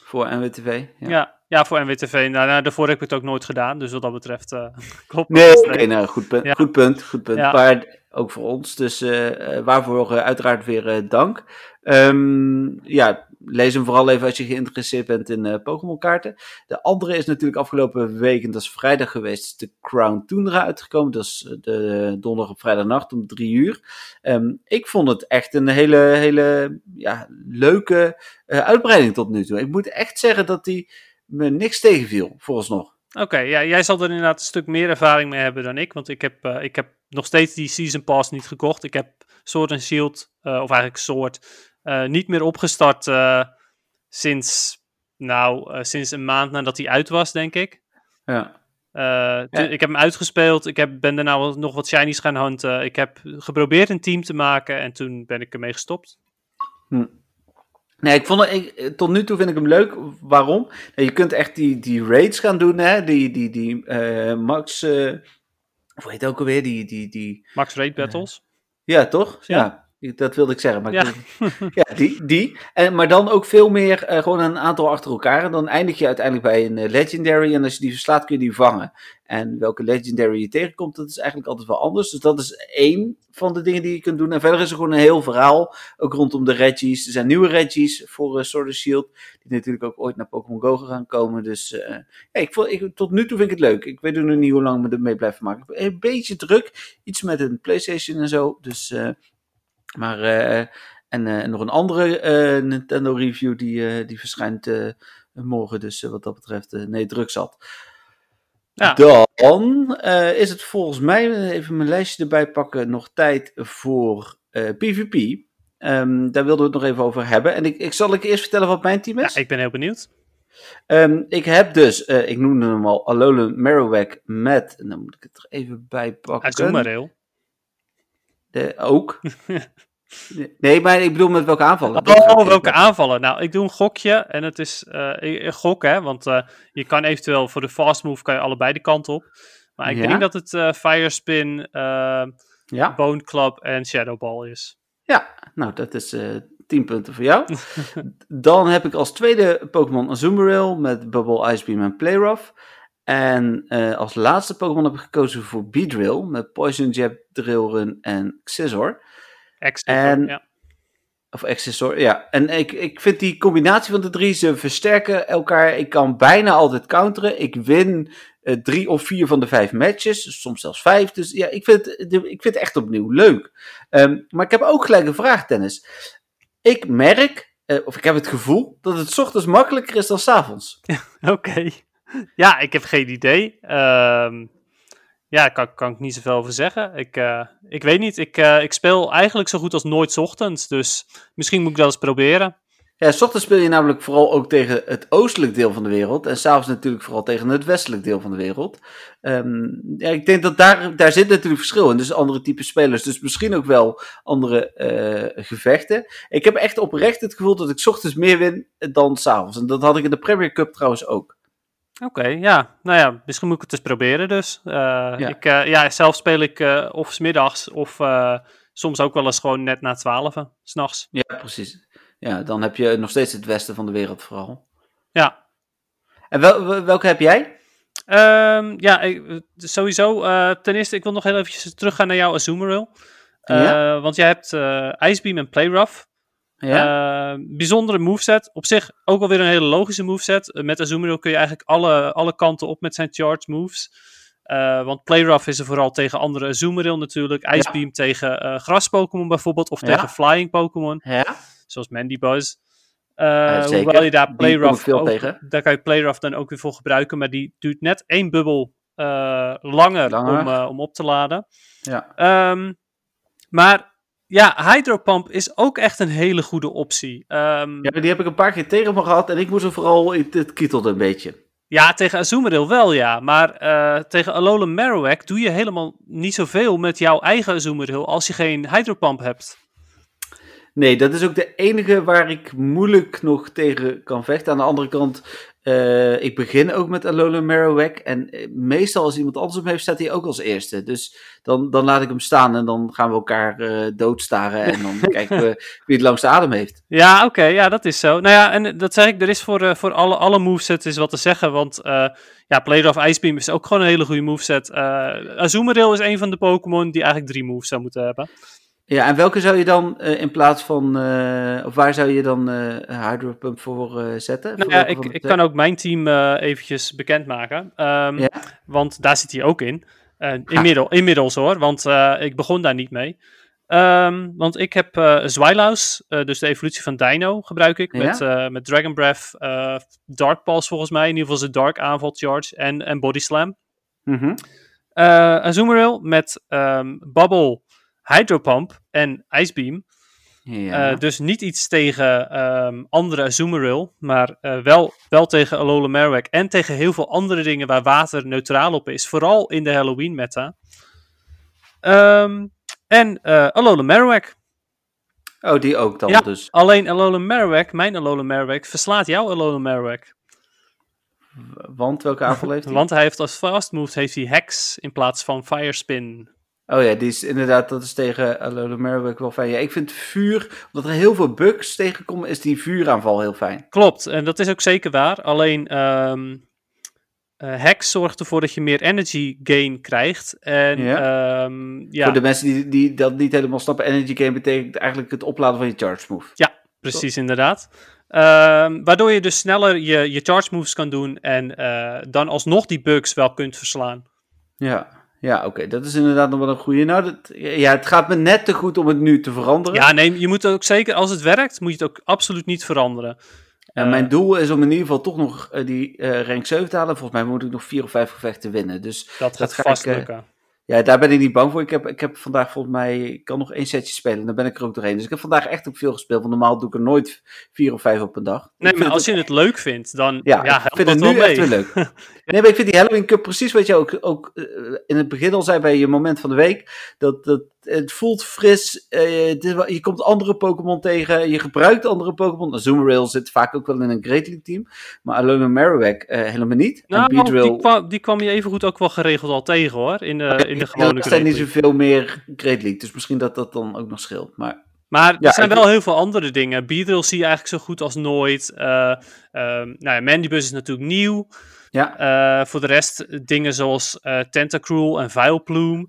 [SPEAKER 1] Voor NWTV.
[SPEAKER 2] Ja. ja. Ja, voor NWTV. Nou, nou, daarvoor heb ik het ook nooit gedaan. Dus wat dat betreft uh, <laughs> klopt
[SPEAKER 1] Nee, oké, okay, nou, goed punt. Goed punt, goed punt. Ja. Maar ook voor ons. Dus uh, waarvoor uh, uiteraard weer dank. Um, ja, lees hem vooral even als je geïnteresseerd bent in Pokémon kaarten. De andere is natuurlijk afgelopen week, en dat is vrijdag geweest, de Crown Tundra uitgekomen. Dat is de donderdag op vrijdagnacht om drie uur. Um, ik vond het echt een hele, hele ja, leuke uitbreiding tot nu toe. Ik moet echt zeggen dat die me niks tegenviel, vooralsnog.
[SPEAKER 2] Oké, ja, jij zal er inderdaad een stuk meer ervaring mee hebben dan ik. Want ik heb, ik heb nog steeds die Season Pass niet gekocht. Ik heb Sword and Shield, of eigenlijk Sword, niet meer opgestart sinds, nou, sinds een maand nadat hij uit was, denk ik.
[SPEAKER 1] Ja.
[SPEAKER 2] ja. Ik heb hem uitgespeeld. Ik heb, ben daarna nog wat shinies gaan hunten. Ik heb geprobeerd een team te maken en toen ben ik ermee gestopt.
[SPEAKER 1] Hm. Nee, ik vond het, ik, tot nu toe vind ik hem leuk. Waarom? je kunt echt die, die raids gaan doen, hè? Die, die, die uh, Max. Uh, hoe heet het ook alweer? Die, die, die,
[SPEAKER 2] Max Raid Battles.
[SPEAKER 1] Ja, toch? Ja. ja. Dat wilde ik zeggen. Maar ja, ja die. die. En, maar dan ook veel meer uh, gewoon een aantal achter elkaar. En dan eindig je uiteindelijk bij een uh, Legendary. En als je die verslaat kun je die vangen. En welke Legendary je tegenkomt, dat is eigenlijk altijd wel anders. Dus dat is één van de dingen die je kunt doen. En verder is er gewoon een heel verhaal. Ook rondom de Reggies. Er zijn nieuwe Reggies voor uh, Sword Shield. Die natuurlijk ook ooit naar Pokémon Go gaan komen. Dus ja, ik vond, ik, tot nu toe vind ik het leuk. Ik weet nog niet hoe lang we ermee blijven maken. Een beetje druk. Iets met een PlayStation en zo. Dus maar, uh, en uh, nog een andere uh, Nintendo review die, die verschijnt morgen. Dus wat dat betreft, nee, druk zat. Ja. Dan is het volgens mij, even mijn lijstje erbij pakken, nog tijd voor PvP. Um, ehm, daar wilden we het nog even over hebben. En ik, ik zal ik eerst vertellen wat mijn team is.
[SPEAKER 2] Ja, ik ben heel benieuwd.
[SPEAKER 1] Um, ik heb dus, ik noemde hem al, Alolan Marowak met, en dan moet ik het er even bij pakken.
[SPEAKER 2] Azumarill.
[SPEAKER 1] De, ook. Nee, maar ik bedoel met welke aanvallen?
[SPEAKER 2] Oh, welke aanvallen? Nou, ik doe een gokje en het is uh, een gok, hè, want uh, je kan eventueel voor de fast move kan je allebei de kant op. Maar ik ja. denk dat het uh, Fire Spin, ja. Bone Club en Shadow Ball is.
[SPEAKER 1] Ja, nou dat is 10 punten voor jou. <laughs> Dan heb ik als tweede Pokémon Azumarill met Bubble, Ice Beam en Playrough. En als laatste Pokémon heb ik gekozen voor Beedrill met Poison Jab, Drillrun en Scizor.
[SPEAKER 2] Accessor, ja.
[SPEAKER 1] Of accessor, ja. En ik, ik vind die combinatie van de drie, ze versterken elkaar. Ik kan bijna altijd counteren. Ik win uh, drie of vier van de vijf matches, soms zelfs vijf. Dus ja, ik vind, ik vind het echt opnieuw leuk. Um, maar ik heb ook gelijk een vraag, Dennis. Ik merk, uh, of ik heb het gevoel, dat het ochtends makkelijker is dan s avonds. <laughs>
[SPEAKER 2] Oké. Okay. <laughs> Ja, ik heb geen idee. Um, ja, kan, kan ik niet zoveel over zeggen. Ik, uh, ik weet niet. Ik, uh, ik speel eigenlijk zo goed als nooit ochtends. Dus misschien moet ik dat eens proberen.
[SPEAKER 1] Ja, s ochtends speel je namelijk vooral ook tegen het oostelijk deel van de wereld. En s'avonds natuurlijk vooral tegen het westelijk deel van de wereld. Um, ja, ik denk dat daar, daar zit natuurlijk verschil in. Dus andere type spelers. Dus misschien ook wel andere uh, gevechten. Ik heb echt oprecht het gevoel dat ik s ochtends meer win dan s'avonds. En dat had ik in de Premier Cup trouwens ook.
[SPEAKER 2] Oké, ja. Nou ja, misschien moet ik het eens proberen dus. Uh, ja. Ik, uh, ja, zelf speel ik uh, of smiddags of soms ook wel eens gewoon net na twaalf, s'nachts.
[SPEAKER 1] Ja, precies. Ja, dan heb je nog steeds het westen van de wereld vooral.
[SPEAKER 2] Ja.
[SPEAKER 1] En wel, welke heb jij?
[SPEAKER 2] Um, ja, ik, sowieso. ten eerste, ik wil nog heel eventjes teruggaan naar jouw Azumarill. Ja? Want jij hebt Icebeam en Playrough. Ja? Uh, bijzondere moveset. Op zich ook alweer een hele logische moveset. Uh, met Azumarill kun je eigenlijk alle, alle kanten op met zijn charge moves. Uh, want Playrough is er vooral tegen andere Azumarill natuurlijk. Ice Beam tegen gras Pokémon bijvoorbeeld. Of tegen Flying Pokémon. Zoals Mandibuzz. hoewel je daar Playrough ook, daar kan je Playrough dan ook weer voor gebruiken. Maar die duurt net één bubbel langer,
[SPEAKER 1] Langer.
[SPEAKER 2] Om, om op te laden.
[SPEAKER 1] Ja.
[SPEAKER 2] Ehm, maar ja, Hydropump is ook echt een hele goede optie. Ehm,
[SPEAKER 1] ja, die heb ik een paar keer tegen me gehad en ik moest er vooral, het, het kietelde een beetje.
[SPEAKER 2] Ja, tegen Azumarill wel, ja. Maar eh, tegen Alolan Marowak doe je helemaal niet zoveel met jouw eigen Azumarill als je geen Hydropump hebt.
[SPEAKER 1] Nee, dat is ook de enige waar ik moeilijk nog tegen kan vechten. Aan de andere kant, uh, ik begin ook met Alolan Marowak. En eh, meestal als iemand anders hem heeft, staat hij ook als eerste. Dus dan, dan laat ik hem staan en dan gaan we elkaar uh, doodstaren. En dan <laughs> kijken we wie het langste adem heeft.
[SPEAKER 2] Ja, oké. Okay, ja, dat is zo. Nou ja, en dat zeg ik, er is voor, uh, voor alle, alle movesets is wat te zeggen. Want ja, Player of Ice Beam is ook gewoon een hele goede moveset. Azumarill is een van de Pokémon die eigenlijk drie moves zou moeten hebben.
[SPEAKER 1] Ja, en welke zou je dan uh, in plaats van, uh, of waar zou je dan uh, Hydropump voor zetten?
[SPEAKER 2] Nou
[SPEAKER 1] voor
[SPEAKER 2] ja, ik, ik kan ook mijn team eventjes bekendmaken, um, ja. want daar zit hij ook in. inmiddel, inmiddels hoor, want ik begon daar niet mee. Um, want ik heb Zwylaus, dus de evolutie van Dino, gebruik ik met, ja? met Dragon Breath, Dark Pulse volgens mij, in ieder geval zijn Dark aanval charge en, en Body Slam.
[SPEAKER 1] Mm -hmm.
[SPEAKER 2] Azumarill met um, Bubble, Hydropump en Icebeam.
[SPEAKER 1] Ja.
[SPEAKER 2] Uh, dus niet iets tegen um, andere Azumarill, maar uh, wel, wel tegen Alola Marowak en tegen heel veel andere dingen waar water neutraal op is. Vooral in de Halloween meta. Um, en uh, Alola Marowak.
[SPEAKER 1] Oh, die ook dan
[SPEAKER 2] ja,
[SPEAKER 1] dus.
[SPEAKER 2] alleen Alola Marowak, mijn Alola Marowak, verslaat jouw Alola Marowak.
[SPEAKER 1] Want welke aanval heeft hij? <laughs>
[SPEAKER 2] Want hij heeft als fast move heeft hij Hex in plaats van Fire Spin.
[SPEAKER 1] Oh ja, die is inderdaad, dat is tegen Alola Marowak wel fijn. Ja, ik vind vuur, omdat er heel veel bugs tegenkomen, is die vuuraanval heel fijn.
[SPEAKER 2] Klopt, en dat is ook zeker waar. Alleen um, uh, Hex zorgt ervoor dat je meer energy gain krijgt. En,
[SPEAKER 1] ja.
[SPEAKER 2] Um, ja.
[SPEAKER 1] Voor de mensen die, die dat niet helemaal snappen, energy gain betekent eigenlijk het opladen van je charge move.
[SPEAKER 2] Ja, precies inderdaad. Um, waardoor je dus sneller je, je charge moves kan doen en uh, dan alsnog die bugs wel kunt verslaan.
[SPEAKER 1] Ja, ja, oké, okay. dat is inderdaad nog wel een goede. Nou, dat, ja, het gaat me net te goed om het nu te veranderen.
[SPEAKER 2] Ja, nee, je moet ook zeker, als het werkt, moet je het ook absoluut niet veranderen.
[SPEAKER 1] En uh, mijn doel is om in ieder geval toch nog uh, die uh, rank 7 te halen. Volgens mij moet ik nog 4 of 5 gevechten winnen. Dus
[SPEAKER 2] dat, dat gaat vast
[SPEAKER 1] ik,
[SPEAKER 2] lukken.
[SPEAKER 1] Ja, daar ben ik niet bang voor. Ik heb, ik heb vandaag volgens mij, ik kan nog één setje spelen. Dan ben ik er ook doorheen. Dus ik heb vandaag echt ook veel gespeeld. Want normaal doe ik er nooit vier of vijf op een dag.
[SPEAKER 2] Nee, maar als het... je het leuk vindt, dan
[SPEAKER 1] ja,
[SPEAKER 2] ja,
[SPEAKER 1] ik vind het nu echt weer leuk. <laughs> nee, maar ik vind die Halloween Cup precies wat je ook, ook uh, in het begin al zei bij je moment van de week. Dat, dat het voelt fris. Uh, je komt andere Pokémon tegen. Je gebruikt andere Pokémon. Azumarill zit vaak ook wel in een Great League team. Maar Alola Marowak uh, helemaal niet.
[SPEAKER 2] Nou, die kwam, die kwam je evengoed ook wel geregeld al tegen hoor. In de, in de gewone
[SPEAKER 1] Er zijn niet zoveel meer Great League. Dus misschien dat dat dan ook nog scheelt. Maar...
[SPEAKER 2] Maar er ja, zijn wel heel veel andere dingen. Beedrill zie je eigenlijk zo goed als nooit. Uh, uh, nou ja, Mandibus is natuurlijk nieuw.
[SPEAKER 1] Ja.
[SPEAKER 2] Uh, voor de rest dingen zoals Tentacruel en Vileplume.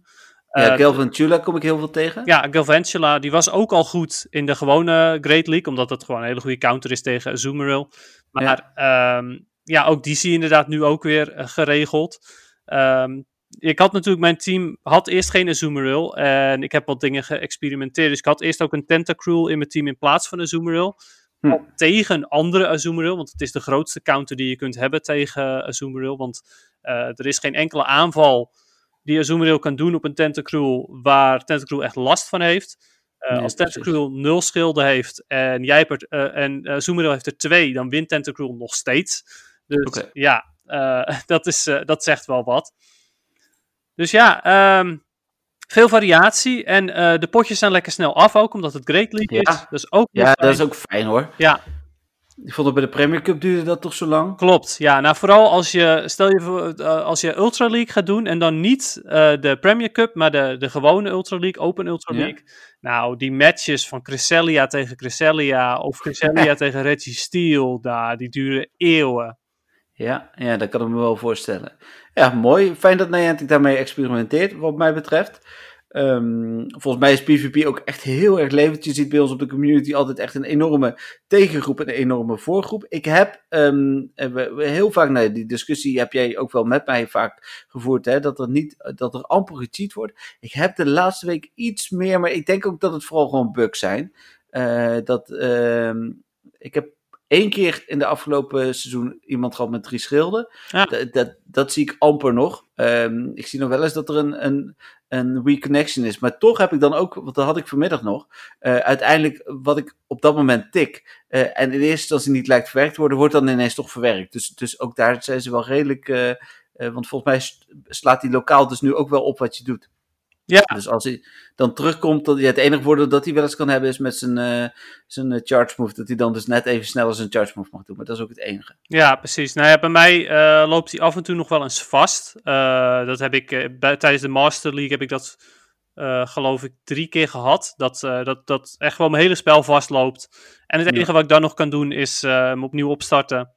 [SPEAKER 1] Ja, Galvantula kom ik heel veel tegen.
[SPEAKER 2] Ja, Galvantula, die was ook al goed in de gewone Great League, omdat het gewoon een hele goede counter is tegen Azumarill. Maar ja, um, ja ook die zie je inderdaad nu ook weer geregeld. Um, ik had natuurlijk, mijn team had eerst geen Azumarill en ik heb wat dingen geëxperimenteerd. Dus ik had eerst ook een Tentacruel in mijn team in plaats van Azumarill. Hm. Tegen een andere Azumarill, want het is de grootste counter die je kunt hebben tegen Azumarill. Want uh, er is geen enkele aanval die Azumarill kan doen op een Tentacruel waar Tentacruel echt last van heeft. Uh, nee, als Tentacruel nul schilden heeft en, jij uh, en Azumarill heeft er twee, dan wint Tentacruel nog steeds. Dus okay. ja, <laughs> dat, is, dat zegt wel wat. Dus ja, um, veel variatie. En de potjes zijn lekker snel af ook, omdat het Great League
[SPEAKER 1] ja.
[SPEAKER 2] is. Dus ook
[SPEAKER 1] ja, dat is ook fijn hoor.
[SPEAKER 2] Ja.
[SPEAKER 1] Ik vond het bij de Premier Cup duurde dat toch zo lang?
[SPEAKER 2] Klopt, ja. Nou, vooral als je, stel je voor, uh, als je Ultra League gaat doen en dan niet uh, de Premier Cup, maar de, de gewone Ultra League, Open Ultra League. Ja. Nou, die matches van Cresselia tegen Cresselia of Cresselia <laughs> tegen Reggie Steel, daar, die duren eeuwen.
[SPEAKER 1] Ja, ja, dat kan ik me wel voorstellen. Ja, mooi. Fijn dat Niantic daarmee experimenteert, wat mij betreft. Um, volgens mij is PvP ook echt heel erg levend. Je ziet bij ons op de community altijd echt een enorme tegengroep en een enorme voorgroep. Ik heb um, heel vaak, nou, die discussie heb jij ook wel met mij vaak gevoerd, hè, dat er niet, dat er amper gecheat wordt. Ik heb de laatste week iets meer, maar ik denk ook dat het vooral gewoon bugs zijn. Uh, dat, uh, ik heb één keer in de afgelopen seizoen iemand gehad met drie schilden.
[SPEAKER 2] Ja.
[SPEAKER 1] Dat, dat, dat zie ik amper nog. Ehm, ik zie nog wel eens dat er een, een, een reconnection is. Maar toch heb ik dan ook, want dat had ik vanmiddag nog, eh, uiteindelijk wat ik op dat moment tik. eh, en in eerste instantie niet lijkt verwerkt te worden, wordt dan ineens toch verwerkt. Dus, dus ook daar zijn ze wel redelijk. eh, want volgens mij slaat die lokaal dus nu ook wel op wat je doet.
[SPEAKER 2] Ja.
[SPEAKER 1] Dus als hij dan terugkomt, dat, ja, het enige voordeel dat hij wel eens kan hebben is met zijn, eh, zijn eh, charge move. Dat hij dan dus net even sneller zijn charge move mag doen. Maar dat is ook het enige.
[SPEAKER 2] Ja, precies. Nou ja, bij mij eh, loopt hij af en toe nog wel eens vast. Dat heb ik bij, tijdens de Master League heb ik dat geloof ik drie keer gehad. Dat, dat, dat echt gewoon mijn hele spel vastloopt. En het
[SPEAKER 1] Ja.
[SPEAKER 2] enige wat ik dan nog kan doen is hem opnieuw opstarten.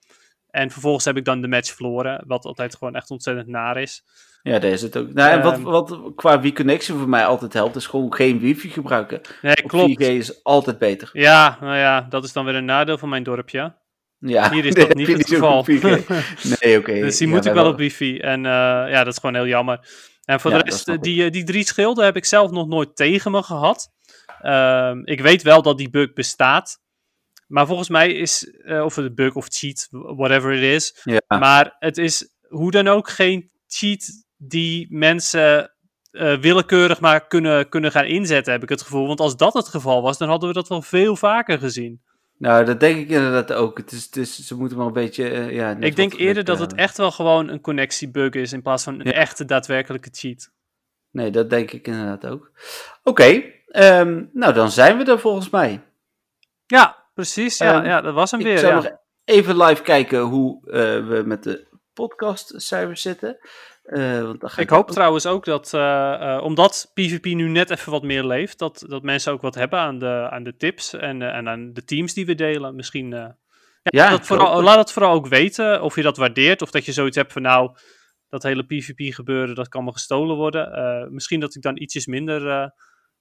[SPEAKER 2] En vervolgens heb ik dan de match verloren. Wat altijd gewoon echt ontzettend naar is.
[SPEAKER 1] Ja, daar is het ook. Nou, en wat,
[SPEAKER 2] Ehm.
[SPEAKER 1] wat qua Wii-connection voor mij altijd helpt, is gewoon geen wifi gebruiken.
[SPEAKER 2] Nee,
[SPEAKER 1] Op
[SPEAKER 2] klopt.
[SPEAKER 1] 4G is altijd beter.
[SPEAKER 2] Ja, nou ja, dat is dan weer een nadeel van mijn dorpje.
[SPEAKER 1] Ja,
[SPEAKER 2] Hier is <laughs>
[SPEAKER 1] nee,
[SPEAKER 2] dat niet het geval.
[SPEAKER 1] 4G. <laughs> Nee, oké.
[SPEAKER 2] Dus die
[SPEAKER 1] Ja,
[SPEAKER 2] moet ik wel op wifi. En eh, ja, dat is gewoon heel jammer. En voor
[SPEAKER 1] Ja,
[SPEAKER 2] de rest, eh, die, eh, die drie schilden heb ik zelf nog nooit tegen me gehad. Ehm, ik weet wel dat die bug bestaat. Maar volgens mij is, eh, of het bug of cheat, whatever it is.
[SPEAKER 1] Ja.
[SPEAKER 2] Maar het is hoe dan ook geen cheat die mensen eh, willekeurig maar kunnen, kunnen gaan inzetten, heb ik het gevoel. Want als dat het geval was, dan hadden we dat wel veel vaker gezien.
[SPEAKER 1] Nou, dat denk ik inderdaad ook. Het is, het is, ze moeten maar een beetje. eh, ja,
[SPEAKER 2] ik denk eerder dat het echt wel gewoon een connectiebug is in plaats van een
[SPEAKER 1] Ja.
[SPEAKER 2] echte daadwerkelijke cheat.
[SPEAKER 1] Nee, dat denk ik inderdaad ook. Oké, ehm, nou dan zijn we er volgens mij.
[SPEAKER 2] Ja, precies. Ja,
[SPEAKER 1] Ehm,
[SPEAKER 2] ja dat was hem
[SPEAKER 1] Ik
[SPEAKER 2] weer.
[SPEAKER 1] zou
[SPEAKER 2] Ja.
[SPEAKER 1] nog even live kijken hoe eh, we met de podcastcijfers zitten. Eh, want dan ga
[SPEAKER 2] Ik hoop trouwens ook dat, eh, eh, omdat PvP nu net even wat meer leeft, dat, dat mensen ook wat hebben aan de, aan de tips en, en aan de teams die we delen. Misschien, ja,
[SPEAKER 1] Ja,
[SPEAKER 2] laat, dat vooral,
[SPEAKER 1] hoop het.
[SPEAKER 2] laat dat vooral ook weten, of je dat waardeert, of dat je zoiets hebt van nou, dat hele PvP gebeuren, dat kan me gestolen worden. Misschien dat ik dan ietsjes minder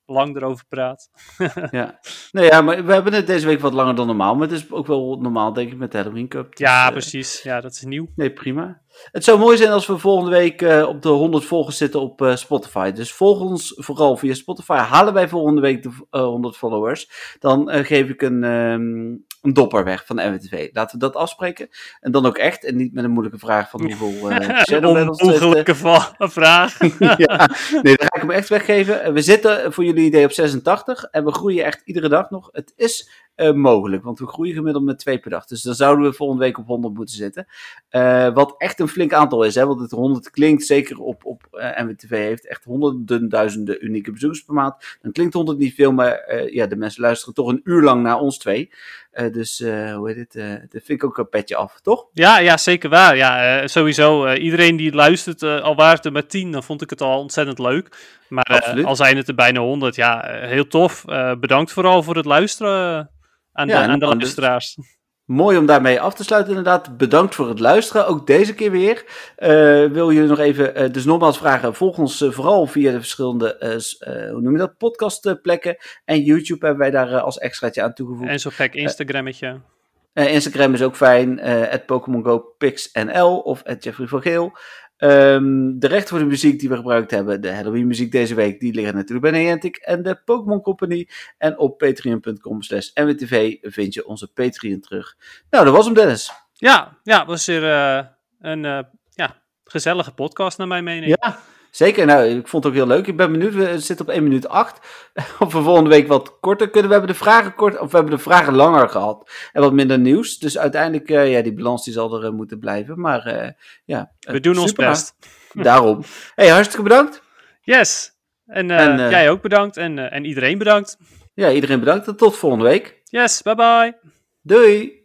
[SPEAKER 2] lang erover praat. <laughs>
[SPEAKER 1] Ja. Nee, ja, maar we hebben het deze week wat langer dan normaal. Maar het is ook wel normaal, denk ik, met de Halloween Cup. Dus,
[SPEAKER 2] ja,
[SPEAKER 1] eh,
[SPEAKER 2] precies. Ja, dat is nieuw.
[SPEAKER 1] Nee, prima. Het zou mooi zijn als we volgende week eh, op de 100 volgers zitten op eh, Spotify. Dus volg ons vooral via Spotify. Halen wij volgende week de eh, 100 followers, dan geef ik een, ehm, een dopper weg van de NWTV. Laten we dat afspreken. En dan ook echt. En niet met een moeilijke vraag van hoeveel <laughs> Shadow
[SPEAKER 2] Een va- <laughs> vraag.
[SPEAKER 1] ja, nee, dan ga ik hem echt weggeven. Eh, We zitten voor jullie idee op 86 en we groeien echt iedere dag nog. Het is eh, mogelijk, want we groeien gemiddeld met twee per dag. Dus dan zouden we volgende week op 100 moeten zitten. Wat echt een flink aantal is, hè, want het 100 klinkt zeker op, op eh, NWTV heeft echt honderden duizenden unieke bezoekers per maand. Dan klinkt 100 niet veel, maar ja, de mensen luisteren toch een uur lang naar ons twee. Eh, dus eh, hoe heet het? eh, dat vind ik ook een petje af, toch?
[SPEAKER 2] Ja, ja, zeker waar. Ja, sowieso. iedereen die luistert, al waren het er maar tien, dan vond ik het al ontzettend leuk. Maar al zijn het er bijna honderd, ja, heel tof. Bedankt vooral voor het luisteren aan,
[SPEAKER 1] Ja,
[SPEAKER 2] de,
[SPEAKER 1] en
[SPEAKER 2] aan de
[SPEAKER 1] dan-
[SPEAKER 2] luisteraars.
[SPEAKER 1] Mooi om daarmee af te sluiten, inderdaad. Bedankt voor het luisteren, ook deze keer weer. Eh, wil je nog even, eh, dus nogmaals vragen, volg ons eh, vooral via de verschillende, hoe noem je dat, podcastplekken. En YouTube hebben wij daar als extraatje aan toegevoegd.
[SPEAKER 2] En zo gek Instagrammetje.
[SPEAKER 1] Instagram is ook fijn, eh Pokémon Go PixNL of Jeffrey van Geel. Ehm, de rechten voor de muziek die we gebruikt hebben, de Halloween muziek deze week, die liggen natuurlijk bij Niantic en de Pokémon Company. En op patreon.com slash nwtv vind je onze Patreon terug. Nou, dat was hem Dennis.
[SPEAKER 2] Ja, ja, was weer eh, een eh, ja, gezellige podcast naar mijn mening.
[SPEAKER 1] Ja, zeker. Nou, ik vond het ook heel leuk. Ik ben benieuwd. We zitten op 1 minuut 8. Of we volgende week wat korter kunnen. We hebben de vragen kort, of we hebben de vragen langer gehad. En wat minder nieuws. Dus uiteindelijk, eh, ja, die balans die zal er eh, moeten blijven. Maar eh, ja.
[SPEAKER 2] We doen ons best. <laughs>
[SPEAKER 1] Daarom. hey, hartstikke bedankt.
[SPEAKER 2] Yes. En,
[SPEAKER 1] En,
[SPEAKER 2] jij ook bedankt en, en iedereen bedankt.
[SPEAKER 1] Ja, iedereen bedankt. En tot volgende week.
[SPEAKER 2] Yes, bye bye.
[SPEAKER 1] Doei.